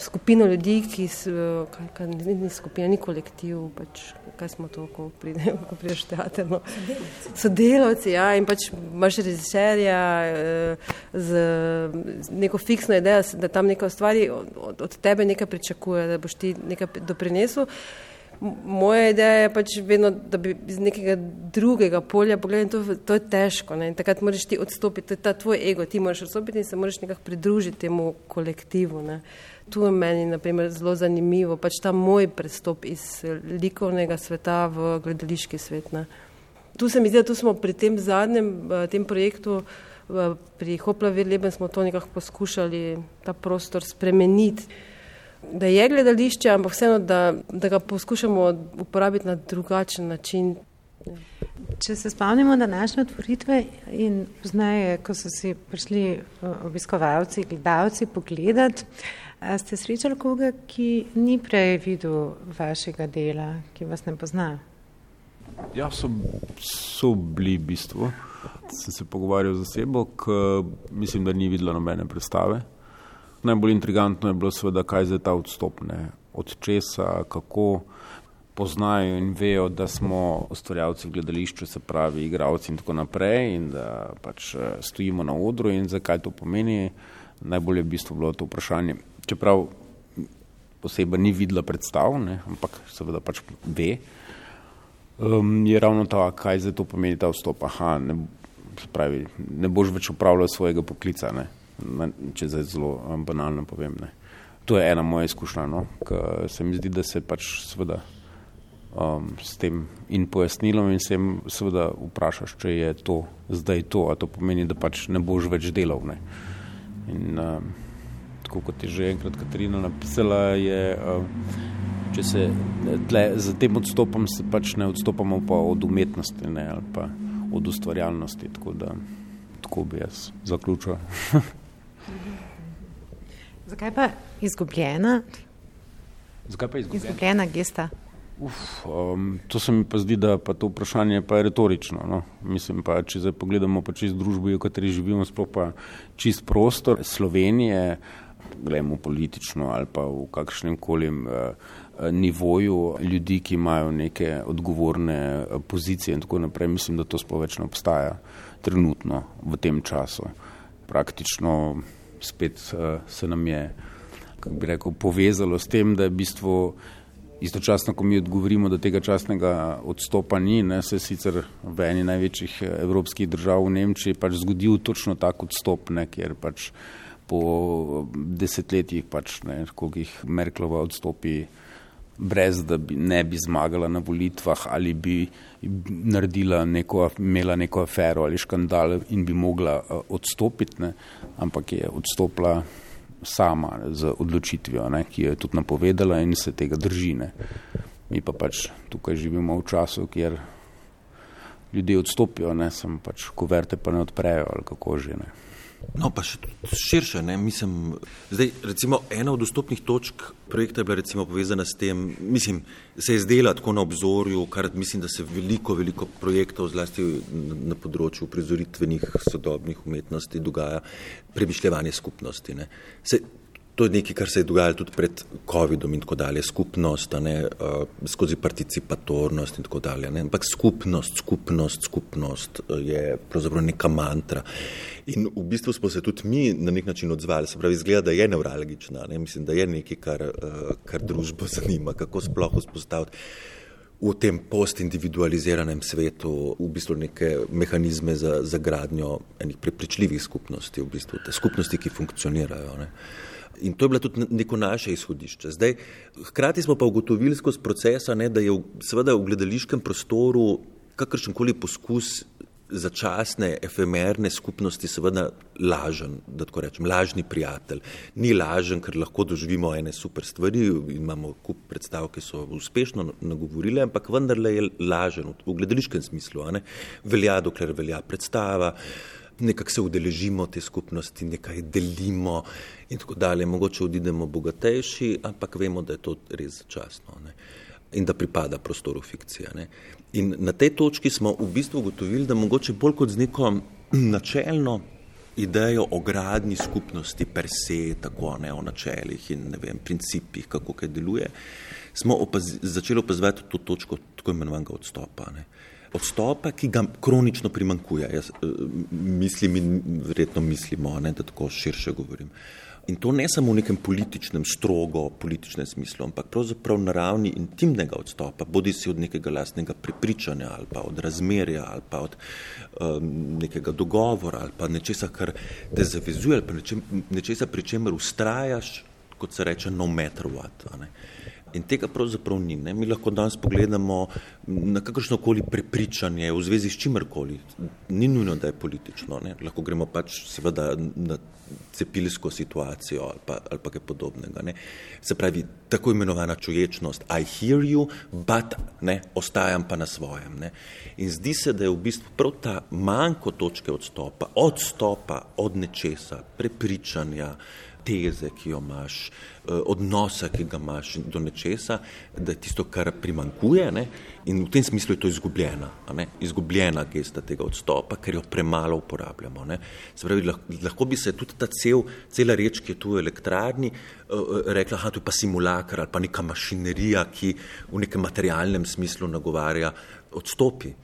skupino ljudi, ki so, kaj, kaj, ni, skupina, ni kolektiv, pač, kaj smo to, ko, pride, ko prideš teater. No. Sodelavci, ja, in pač imaš režiserja uh, z, z neko fiksno idejo, da tam nekaj ustvari, od, od tebe nekaj pričakuje, da boš ti nekaj doprinesel. Moja ideja je pač vedno, da bi iz nekega drugega polja pogledal, to, to je težko. Ne? In takrat moraš ti odstopiti, to je ta tvoj ego, ti moraš odstopiti in se moraš nekako pridružiti temu kolektivu. Ne? Tu je meni naprimer, zelo zanimivo, pač ta moj prestop iz likovnega sveta v gledališki svet. Ne? Tu se mi zdi, da smo pri tem zadnjem eh, tem projektu, eh, pri Hopla Virleben smo to nekako poskušali, ta prostor spremeniti da je gledališče, ampak vseeno, da, da ga poskušamo uporabiti na drugačen način. Če se spomnimo današnje otvoritve in poznaje, ko so si prišli eh, obiskovalci, gledalci pogledati, ste srečali koga, ki ni prej videl vašega dela, ki vas ne pozna? Ja, so, so bili v bistvu. Sem se pogovarjal z osebo, ki mislim, da ni videla nobene predstave najbolj intrigantno je bilo seveda, kaj je ta odstop, ne? od česa, kako. poznajo in vejo, da smo ustvarjalci v gledališču, se pravi, igravci in tako naprej, in da pač eh, stojimo na odru in zakaj to pomeni. Najbolje je v bistvu bilo to vprašanje. Čeprav oseba ni videla predstav, ne, ampak seveda pač ve, um, je ravno to, kaj za to pomeni ta vstop. Aha, ne, pravi, ne boš več upravljal svojega poklica, ne, če zdaj zelo um, banalno povem. Ne. To je ena moja izkušnja, no, ker se mi zdi, da se pač seveda um, s tem in pojasnilom in sem seveda vprašaš, če je to zdaj to, a to pomeni, da pač ne boš več delal. Ne. In um, tako kot je že enkrat Katarina napisala, je, um, če se tle, za tem odstopom se pač ne odstopamo pa od umetnosti ne, ali pa od ustvarjalnosti, tako da tako bi jaz zaključil. Zakaj pa izgubljena? Zakaj pa izgubljena? Izgubljena gesta. Uf, um, to se mi pa zdi, da pa to vprašanje pa je retorično. No? Mislim pa, če zdaj pogledamo pa čist družbo, v kateri živimo, sploh pa čist prostor Slovenije, gledamo politično ali pa v kakšnem koli uh, nivoju ljudi, ki imajo neke odgovorne uh, pozicije in tako naprej, mislim, da to sploh več ne obstaja trenutno v tem času. Praktično spet uh, se nam je, kako bi rekel, povezalo s tem, da je v bistvu Istočasno, ko mi odgovorimo, da tega časnega odstopa ni, ne, se sicer v eni največjih eh, evropskih držav v Nemčiji pač zgodil točno tak odstop, ne, kjer pač po desetletjih pač ne, koliko jih Merklova odstopi brez, da bi ne bi zmagala na volitvah ali bi naredila neko, imela neko afero ali škandal in bi mogla uh, odstopiti, ne, ampak je odstopila sama z odločitvijo, ne, ki jo je tudi napovedala in se tega držine. Mi pa pač tukaj živimo v času, kjer ljudje odstopijo, ne, sem pač kuverte pa ne odprejo ali kako že ne. No, pa še širše, ne, mislim, zdaj, recimo, ena od dostopnih točk projekta je bila recimo povezana s tem, mislim, se je zdela tako na obzorju, kar mislim, da se veliko, veliko projektov, zlasti na, področju prizoritvenih sodobnih umetnosti dogaja premišljevanje skupnosti, ne. Se, To je nekaj, kar se je dogajalo tudi pred COVID-om in tako dalje, skupnost, ne, uh, skozi participatornost in tako dalje. Ne. Ampak skupnost, skupnost, skupnost uh, je pravzaprav neka mantra. In v bistvu smo se tudi mi na nek način odzvali, se pravi, izgleda, da je nevralgična, ne. mislim, da je nekaj, kar, uh, kar družbo zanima, kako sploh vzpostaviti v tem postindividualiziranem svetu v bistvu neke mehanizme za, za gradnjo enih prepričljivih skupnosti, v bistvu te skupnosti, ki funkcionirajo. Ne. In to je bilo tudi neko naše izhodišče. Zdaj, hkrati smo pa ugotovili skozi procesa, ne, da je v, seveda v gledališkem prostoru kakršen koli poskus začasne, efemerne skupnosti seveda lažen, da tako rečem, lažni prijatelj. Ni lažen, ker lahko doživimo ene super stvari, imamo kup predstav, ki so uspešno nagovorile, ampak vendarle je lažen v, gledališkem smislu. Velja, dokler velja predstava nekako se udeležimo te skupnosti, nekaj delimo in tako dalje. Mogoče odidemo bogatejši, ampak vemo, da je to res začasno ne? in da pripada prostoru fikcije. Ne? In na tej točki smo v bistvu ugotovili, da mogoče bolj kot z neko načelno idejo o gradni skupnosti per se, tako ne o načelih in ne vem, principih, kako kaj deluje, smo opaz začeli opazovati to točko tako imenovanega odstopa. Ne? Odstopa, ki ga kronično primankuje. Jaz uh, mislim in verjetno mislimo, ne, da tako širše govorim. In to ne samo v nekem političnem, strogo političnem smislu, ampak pravzaprav na ravni intimnega odstopa, bodi si od nekega lastnega prepričanja ali pa od razmerja ali pa od um, nekega dogovora ali pa nečesa, kar te zavezuje ali pa nečesa, pri čemer ustrajaš, kot se reče, no matter what. Ne. In tega pravzaprav ni. Ne? Mi lahko danes pogledamo na kakršno koli prepričanje v zvezi s čimerkoli. Ni nujno, da je politično. Ne? Lahko gremo pač seveda na cepilsko situacijo ali pa, ali pa kaj podobnega. Ne? Se pravi, tako imenovana čuječnost, I hear you, but ne, ostajam pa na svojem. Ne? In zdi se, da je v bistvu prav ta manjko točke odstopa, odstopa od nečesa, prepričanja, teze, ki jo imaš, uh, odnosa, ki ga imaš do nečesa, da je tisto, kar primankuje. Ne? In v tem smislu je to izgubljena, izgubljena gesta tega odstopa, ker jo premalo uporabljamo. Pravi, lahko, lahko bi se tudi ta cel, cela reč, ki je tu v elektrarni, uh, rekla, da je pa simulakar ali pa neka mašinerija, ki v nekem materialnem smislu nagovarja odstopi.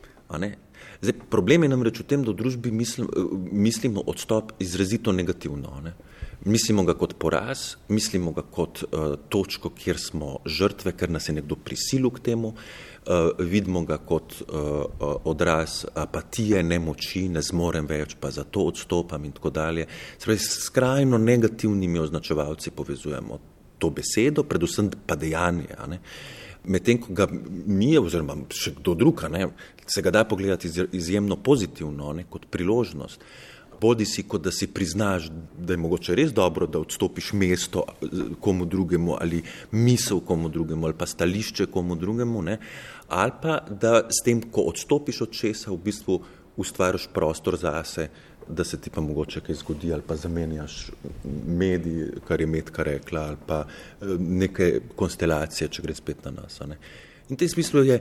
Zdaj, problem je namreč v tem, da v družbi mislim, mislimo odstop izrazito negativno. Ne? Mislimo ga kot poraz, mislimo ga kot uh, točko, kjer smo žrtve, ker nas je nekdo prisilil k temu, uh, vidimo ga kot uh, odraz apatije, nemoči, ne zmorem več, pa zato odstopam in tako dalje. Spravi, s skrajno negativnimi označevalci povezujemo to besedo, predvsem pa dejanje. Uh, medtem ko ga mi, oziroma še kdo drug, ne, se ga da pogledati izjemno pozitivno, ne, kot priložnost. Bodi si, kot da si priznaš, da je mogoče res dobro, da odstopiš mesto komu drugemu ali misel komu drugemu ali pa stališče komu drugemu, ne, ali pa da s tem, ko odstopiš od česa, v bistvu ustvariš prostor zase, da se ti pa mogoče kaj zgodi ali pa zamenjaš medij, kar je Medka rekla, ali pa eh, neke konstelacije, če gre spet na nas. In v tem smislu je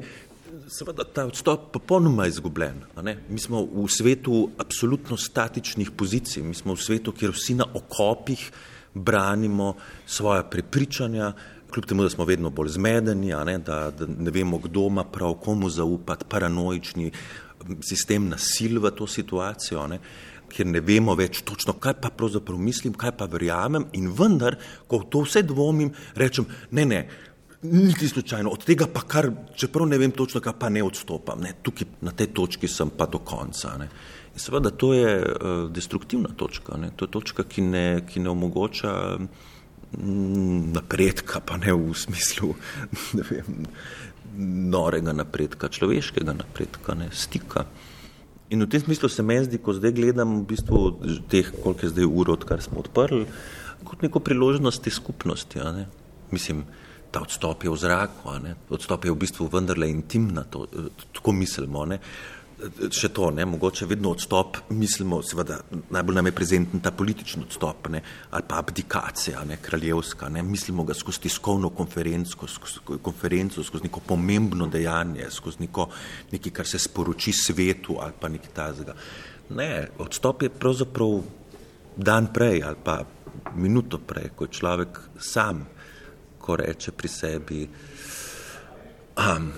seveda ta odstop popolnoma izgubljen. Mi smo v svetu absolutno statičnih pozicij, mi smo v svetu, kjer vsi na okopih branimo svoja prepričanja, kljub temu, da smo vedno bolj zmedeni, ne, da, da ne vemo, kdo ima prav, komu zaupati, paranoični sistem nasil v to situacijo. Ne ker ne vemo več točno, kaj pa pravzaprav mislim, kaj pa verjamem. In vendar, ko to vse dvomim, rečem, ne, ne, niti slučajno, od tega pa kar, čeprav ne vem točno, kaj pa ne odstopam. Ne, tukaj na tej točki sem pa do konca. Ne. In seveda to je uh, destruktivna točka, ne. to je točka, ki ne, ki ne omogoča mm, napredka, pa ne v smislu ne vem, norega napredka, človeškega napredka, ne, stika. In v tem smislu se meni zdi, ko zdaj gledam v bistvu teh, koliko je zdaj ur, odkar smo odprli, kot neko priložnost te skupnosti. Mislim, ta odstop je v zraku, odstop je v bistvu vendarle intimna, to, tako mislimo. Ne? še to, ne, mogoče vedno odstop, mislimo, seveda, najbolj nam je prezenten ta politični odstop, ne, ali pa abdikacija, ne, kraljevska, ne, mislimo ga skozi tiskovno konferenco, skozi, konferenco, skozi neko pomembno dejanje, skozi neko, nekaj, kar se sporoči svetu ali pa nekaj tazega. Ne, odstop je pravzaprav dan prej ali pa minuto prej, ko je človek sam, ko reče pri sebi, um,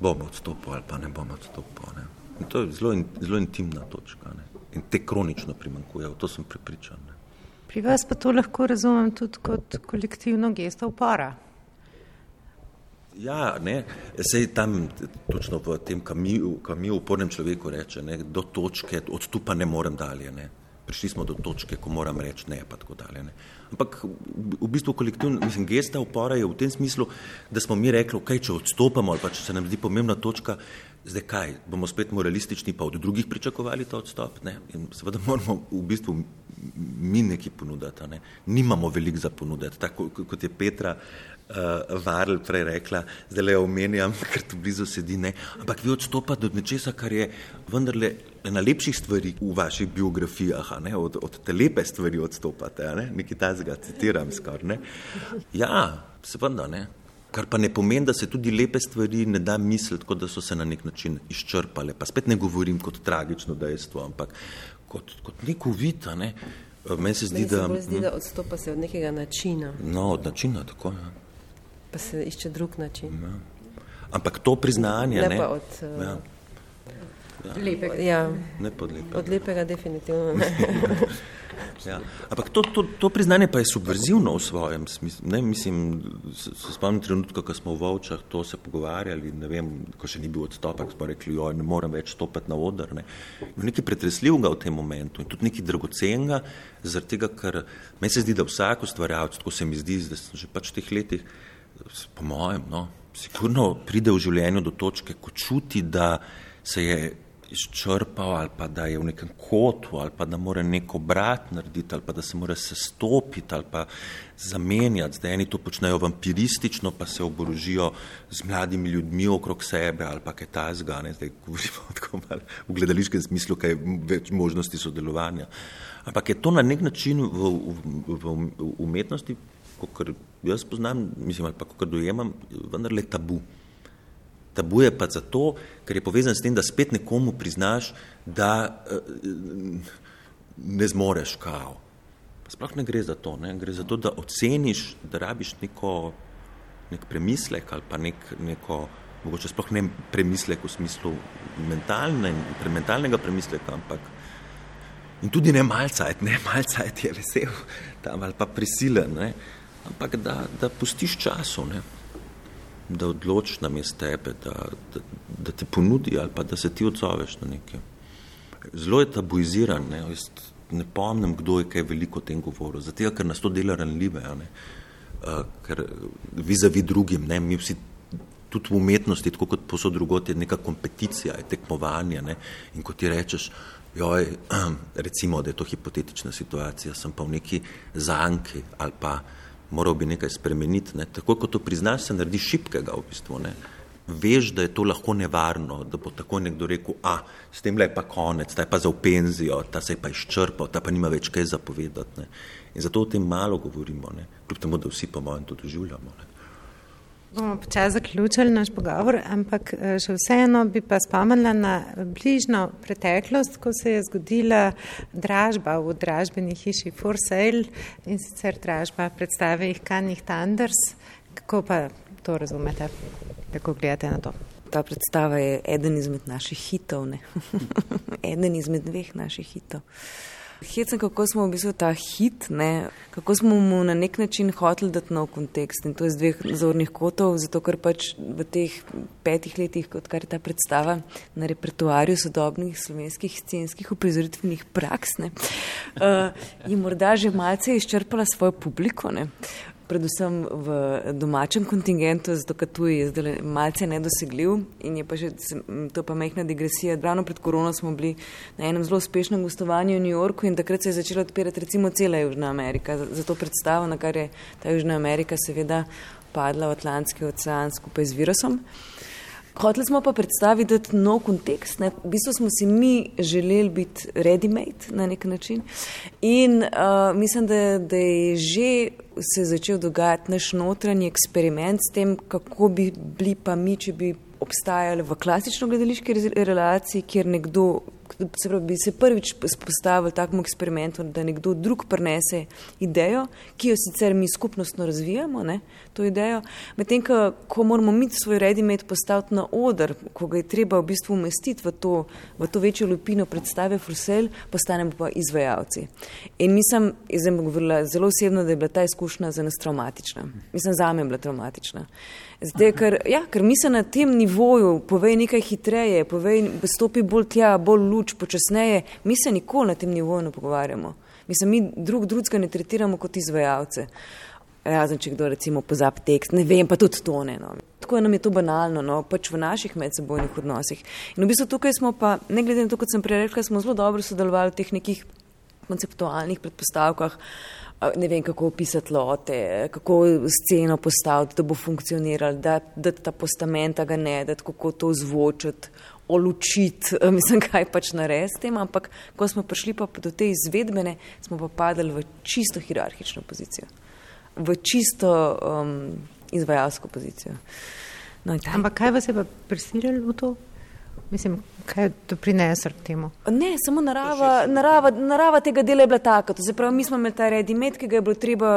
bom odstopil ali pa ne bom odstopil. Ne. To je zelo, zelo intimna točka ne. in te kronično primankuje, v to sem prepričan. Ne. Pri vas pa to lahko razumem tudi kot kolektivno gesto upora. Ja, ne, sej tam točno v tem, kam mi, kam mi upornem človeku reče, ne, do točke, od tu pa ne morem dalje. Ne. Prišli smo do točke, ko moram reči ne, pa tako dalje. Ne. Ampak v bistvu kolektivna, mislim, gesta upora je v tem smislu, da smo mi rekli, ok, če odstopamo ali pa če se nam zdi pomembna točka, zdaj kaj, bomo spet moralistični pa od drugih pričakovali ta odstop. Ne? In seveda moramo v bistvu mi nekaj ponuditi, ne? nimamo veliko za ponuditi. Tako kot je Petra uh, Varl prej rekla, zdaj le omenjam, ker tu blizu sedi, ne? ampak vi odstopate od nečesa, kar je vendarle ena lepših stvari v vaših biografijah, od, od te lepe stvari odstopate, ne? nekaj tazga, citiram skoraj. Ja, seveda ne. Kar pa ne pomeni, da se tudi lepe stvari ne da misliti, kot da so se na nek način izčrpale. Pa spet ne govorim kot tragično dejstvo, ampak kot, kot neko vita. Ne? Meni se zdi, da, se zdi, da odstopa se od nekega načina. No, od načina, tako je. Ja pa se išče drug način. Ja. Ampak to priznanje. Ne, ne? pa od uh, ja. Ja. lepega. Ja. Ne pod lepega. Od lepega, definitivno. Ne. ja. Ampak to, to, to priznanje pa je subverzivno v svojem smislu. Ne, mislim, se, se spomnim trenutka, ko smo v Vovčah to se pogovarjali, ne vem, ko še ni bil odstopek, smo rekli, jo, ne morem več stopiti na odr. Ne. Nekaj pretresljivega v tem momentu in tudi nekaj dragocenega, zaradi tega, ker meni se zdi, da vsak ustvarjalec, tako se mi zdi, da sem že pač v teh letih, po mojem, no, sigurno pride v življenju do točke, ko čuti, da se je izčrpal ali pa da je v nekem kotu ali pa da mora neko brat narediti ali pa da se mora sestopiti ali pa zamenjati. Zdaj eni to počnejo vampiristično, pa se oborožijo z mladimi ljudmi okrog sebe ali pa kaj ta zgane. Zdaj govorimo tako malo v gledališkem smislu, kaj je več možnosti sodelovanja. Ampak je to na nek način v, v, v, v umetnosti, kot jaz poznam, mislim, ali pa kot dojemam, vendarle tabu. Tabu je pa zato, ker je povezan s tem, da spet nekomu priznaš, da uh, ne zmoreš kao. Sploh ne gre za to, ne? gre za to, da oceniš, da rabiš neko, nek premislek ali pa nek, neko, mogoče sploh ne premislek v smislu mentalne, mentalnega premisleka, ampak in tudi ne malcajt, ne malcajt je vesel tam ali pa prisilen, ne? Ampak da, da pustiš času. Ne? da odločiš na mestu tebe, da, da, da te ponudi ali pa da se ti odzoveš na nekaj. Zelo je tabuiziran, ne, ne pomnim, kdo je kaj veliko o tem govoril, zato ker nas to dela ranljive, ne, uh, ker vizavi drugim, ne, mi vsi tudi v umetnosti, tako kot posod drugot, je neka kompeticija, je tekmovanje ne, in ko ti rečeš, joj, recimo, da je to hipotetična situacija, sem pa v neki zanki ali pa moral bi nekaj spremeniti. Ne. Tako kot to priznaš, se naredi šipkega v bistvu. Ne. Veš, da je to lahko nevarno, da bo tako nekdo rekel, a s tem le pa konec, ta je pa za v penzijo, ta se je pa izčrpal, ta pa nima več kaj zapovedati. Ne. In zato o tem malo govorimo, ne. kljub temu, da vsi po mojem to doživljamo. Ne. Bomo počasi zaključili naš pogovor, ampak eh, še vseeno bi pa spomnila na bližno preteklost, ko se je zgodila dražba v dražbeni hiši For Sale in sicer dražba predstave jih Kanjih Tanders. Kako pa to razumete, kako gledate na to? Ta predstava je eden izmed naših hitov, ne? eden izmed dveh naših hitov. Hecen, kako smo v bistvu ta hit, ne? kako smo mu na nek način hoteli dati nov kontekst in to iz dveh zornih kotov, zato ker pač v teh petih letih, odkar je ta predstava na repertoarju sodobnih slovenskih scenskih uprizoritvenih praks, ne, uh, je morda že malce izčrpala svojo publiko. Ne predvsem v domačem kontingentu, zato ker tu je zdaj malce nedosegljiv in je pa že to pa mehna digresija. Ravno pred korono smo bili na enem zelo uspešnem gostovanju v New Yorku in takrat se je začela odpirati recimo cela Južna Amerika. Zato predstavo, na kar je ta Južna Amerika seveda padla v Atlantski ocean skupaj z virusom. Hoteli smo pa predstaviti nov kontekst. Ne. V bistvu smo si mi želeli biti ready-made na nek način. In uh, mislim, da, da je že se začel dogajati naš notranji eksperiment s tem, kako bi bili pa mi, če bi obstajali v klasično gledališki relaciji, kjer nekdo se pravi, bi se prvič spostavili takemu eksperimentu, da nekdo drug prenese idejo, ki jo sicer mi skupnostno razvijamo, ne, to idejo, medtem, ko moramo mi svoj redimet postaviti na odr, ko ga je treba v bistvu umestiti v to, v to večjo lupino predstave Frusel, postanemo pa izvajalci. In mislim, zdaj bom govorila zelo osebno, da je bila ta izkušnja za nas traumatična. Mislim, za me je bila traumatična. Zdaj, ker, ja, ker mi se na tem nivoju povej nekaj hitreje, povej, stopi bolj tja, bolj luč, počasneje, mi se nikoli na tem nivoju ne pogovarjamo. Mislim, mi drug drugega ne tretiramo kot izvajalce. Razen, če kdo recimo pozab tekst, ne vem, pa tudi to ne. No. Tako nam je to banalno, no, pač v naših medsebojnih odnosih. In v bistvu tukaj smo pa, ne glede na to, kot sem prej rekla, smo zelo dobro sodelovali v teh nekih konceptualnih predpostavkah ne vem, kako opisati lote, kako sceno postaviti, da bo funkcioniralo, da, da ta postament ga ne, da kako to zvočiti, olučiti, mislim, kaj pač narediti s tem, ampak ko smo prišli pa do te izvedbene, smo pa padali v čisto hierarhično pozicijo, v čisto um, izvajalsko pozicijo. No, ampak kaj vas je pa prisililo v to? Mislim, kaj to prinese temu? Ne, samo narava, narava, narava tega dela je bila taka. To se pravi, mi smo imeli ta redimet, ki ga je bilo treba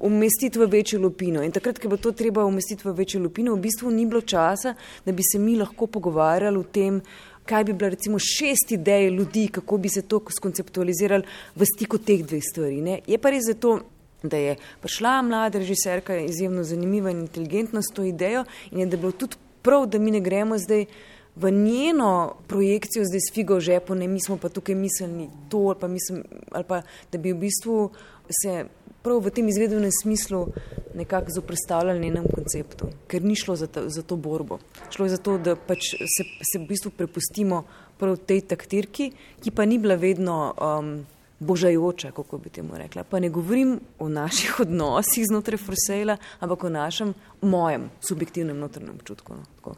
umestiti v večjo lupino. In takrat, ko je bilo to treba umestiti v večjo lupino, v bistvu ni bilo časa, da bi se mi lahko pogovarjali o tem, kaj bi bila recimo šest idej ljudi, kako bi se to skonceptualizirali v stiku teh dveh stvari. Ne? Je pa res zato, da je prišla mlada režiserka, izjemno zanimiva in inteligentna s to idejo in je da bilo tudi prav, da mi ne gremo zdaj v njeno projekcijo zdaj s figo v žepu, ne mi smo pa tukaj mislili to, ali pa, mislim, ali pa da bi v bistvu se prav v tem izvedenem smislu nekako zoprstavljali njenem konceptu, ker ni šlo za, ta, za to borbo. Šlo je za to, da pač se, se v bistvu prepustimo prav tej taktirki, ki pa ni bila vedno um, božajoča, kako bi temu rekla. Pa ne govorim o naših odnosih znotraj Forsejla, ampak o našem, mojem subjektivnem notrnem občutku. No,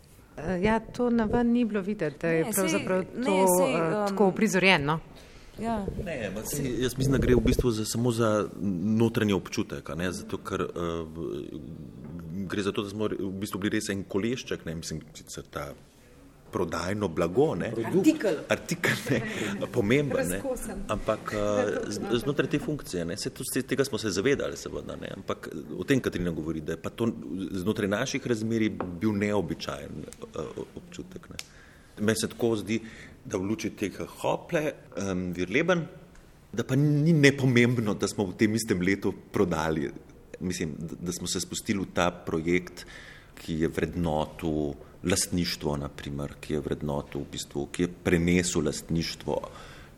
ja, to na ven ni bilo videti, da je ne, pravzaprav sej, to ne, sej, um, tako prizorjeno. Ja. Ne, se, jaz mislim, da gre v bistvu za, samo za notranji občutek, zato ker uh, gre za to, da smo v bistvu bili res en kolešček, ne mislim, da ta prodajno blago, ne, artikel, artikel ne, pomemben, ne, ampak uh, znotraj te funkcije, ne, se to, tega smo se zavedali, seveda, ne, ampak o tem Katrina govori, da je pa to znotraj naših razmeri bil neobičajen uh, občutek. Ne. Meni se tako zdi, da v luči tega hople, um, virleben, da pa ni nepomembno, da smo v tem istem letu prodali, mislim, da, da smo se spustili v ta projekt, ki je vrednotu lastništvo, naprimer, ki je vrednotu v bistvu, ki je prenesel lastništvo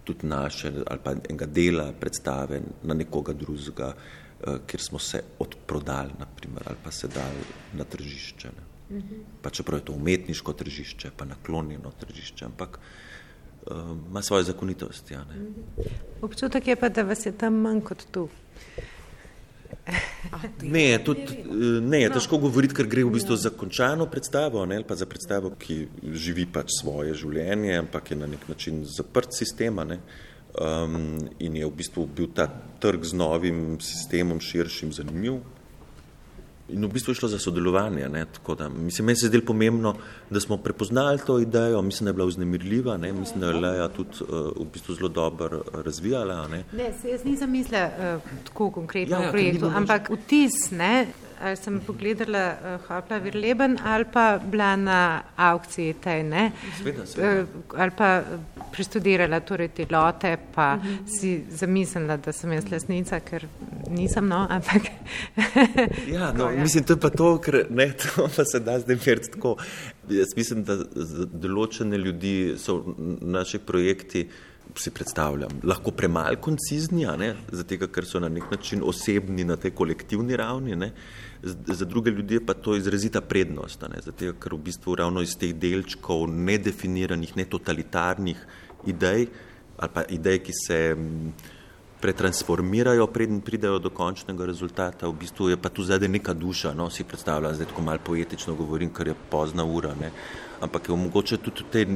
tudi naše ali pa enega dela predstave na nekoga drugega, uh, kjer smo se odprodali, naprimer, ali pa se dali na tržišče. Ne. Pa čeprav je to umetniško tržišče, pa naklonjeno tržišče, ampak uh, ima svoje zakonitosti. Ja, ne. Občutek je pa, da vas je tam manj kot tu. Ne, tudi, ne, je težko govoriti, ker gre v bistvu za končano predstavo, ne, pa za predstavo, ki živi pač svoje življenje, ampak je na nek način zaprt sistem. Um, in je v bistvu bil ta trg z novim sistemom širšim zanimiv, In v bistvu je šlo za sodelovanje. Da, mislim, meni se je zdelo pomembno, da smo prepoznali to idejo, mislim, da je bila vznemirljiva, ne? mislim, da je Leja tudi uh, v bistvu zelo dobro razvijala. Ne, ne jaz nisem mislila uh, tako konkretno ja, ja, v projektu, ampak vtis, ne, ali sem pogledala uh, Hopla Virleben ali pa bila na aukciji tej, ne, sveda, sveda. Uh, ali pa preštudirala torej te lote, pa uh -huh. si zamislila, da sem jaz lesnica, ker nisem, no, ampak. ja, no, ja. mislim, to je pa to, ker ne, to pa se da zdaj meriti tako. Jaz mislim, da za določene ljudi so naši projekti, si predstavljam, lahko premalo koncizni, zato ker so na nek način osebni na tej kolektivni ravni. Ne? Za druge ljudi pa to izrazita prednost, zato ker v bistvu ravno iz teh delčkov nedefiniranih, netotalitarnih idej ali pa idej, ki se pretransformirajo, preden pridejo do končnega rezultata. V bistvu je pa tu zdaj neka duša, no, si predstavljam, zdaj tako malo poetično govorim, ker je pozna ura, ne. ampak je mogoče tudi v tej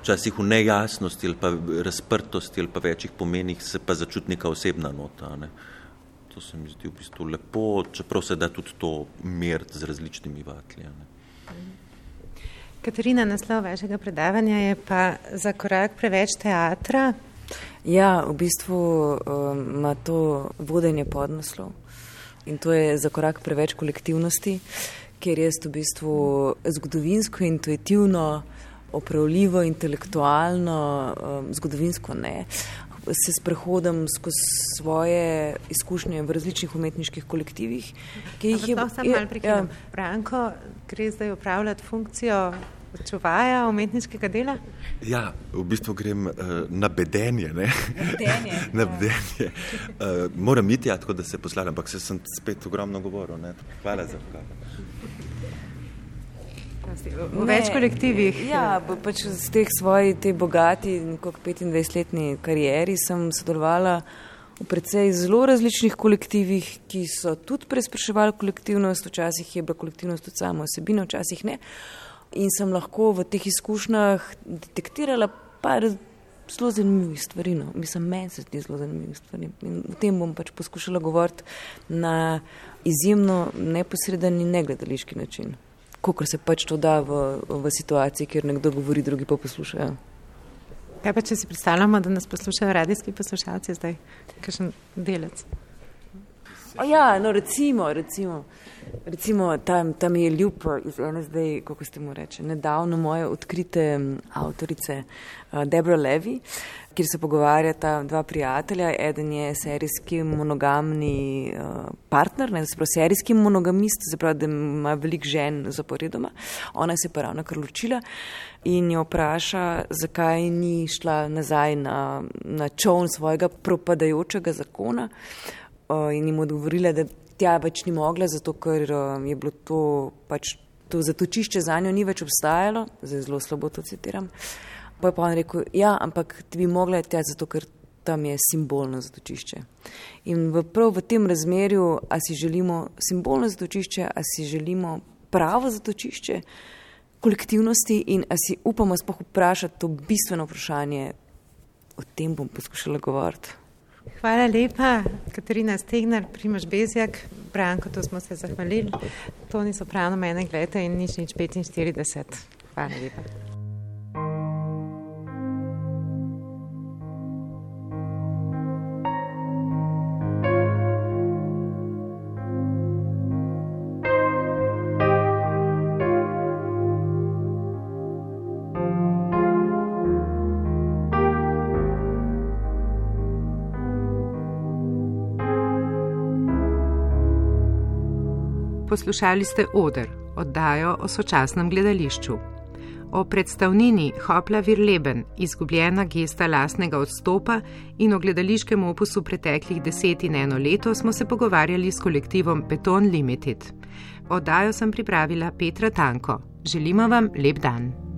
včasih v nejasnosti ali pa razprtosti ali pa večjih pomenih se pa začuti neka osebna nota. Ne. To se mi zdi v bistvu lepo, čeprav se da tudi to meriti z različnimi vatlji. Katarina, naslov vašega predavanja je pa za korak preveč teatra, Ja, v bistvu um, ima to vodenje podnaslov in to je za korak preveč kolektivnosti, ker jaz v bistvu zgodovinsko, intuitivno, opravljivo, intelektualno, um, zgodovinsko ne. Se sprehodam skozi svoje izkušnje v različnih umetniških kolektivih. Ki jih je bilo. Ja. Branko, gre zdaj upravljati funkcijo čuvaja umetniškega dela? Ja, v bistvu grem uh, na bedenje. bedenje, na bedenje. Uh, moram iti, ja, tako da se poslavljam, ampak se sem spet ogromno govoril. Ne? Hvala za vkaz. V več kolektivih. Ja, pač z teh svojih, te bogati, kot 25-letni karieri sem sodelovala v precej zelo različnih kolektivih, ki so tudi prespraševali kolektivnost, včasih je bila kolektivnost tudi sama osebina, včasih ne. In sem lahko v teh izkušnjah detektirala par zelo zanimivih stvari. No. Mislim, meni se zdi zelo zanimivih stvari. In o tem bom pač poskušala govoriti na izjemno neposreden in negledališki način. Kako se pač to da v, v situaciji, kjer nekdo govori, drugi pa poslušajo. Kaj pa, če si predstavljamo, da nas poslušajo radijski poslušalci zdaj, kakšen delec? O ja, no recimo, recimo. Recimo, tam, tam je ljub iz ene zdaj, kako ste mu reči, nedavno moje odkrite avtorice uh, Debra Levi, kjer se pogovarjata dva prijatelja. Eden je serijski monogamni uh, partner, ne, zapravo serijski monogamist, zapravo, da ima velik žen zaporedoma. Ona se je pa ravno kar ločila in jo vpraša, zakaj ni šla nazaj na, na čovn svojega propadajočega zakona. uh, in jim odgovorila, da tja več ni mogla, zato ker uh, je bilo to pač to zatočišče za njo ni več obstajalo, zdaj zelo slabo to citiram. Pa je pa on rekel, ja, ampak ti bi mogla tja, zato ker tam je simbolno zatočišče. In v, prav v tem razmerju, a si želimo simbolno zatočišče, a si želimo pravo zatočišče kolektivnosti in a si upamo spoh vprašati to bistveno vprašanje, o tem bom poskušala govoriti. Hvala lepa, Katarina Stegnar, Primož Bezjak, Branko, to smo se zahvalili. To niso pravno mene gledajte in nič nič 45. Hvala lepa. Poslušali ste Oder, oddajo o sočasnem gledališču. O predstavnini Hopla Virleben, izgubljena gesta lastnega odstopa in o gledališkem opusu preteklih deset in eno leto smo se pogovarjali s kolektivom Beton Limited. Oddajo sem pripravila Petra Tanko. Želimo vam lep dan.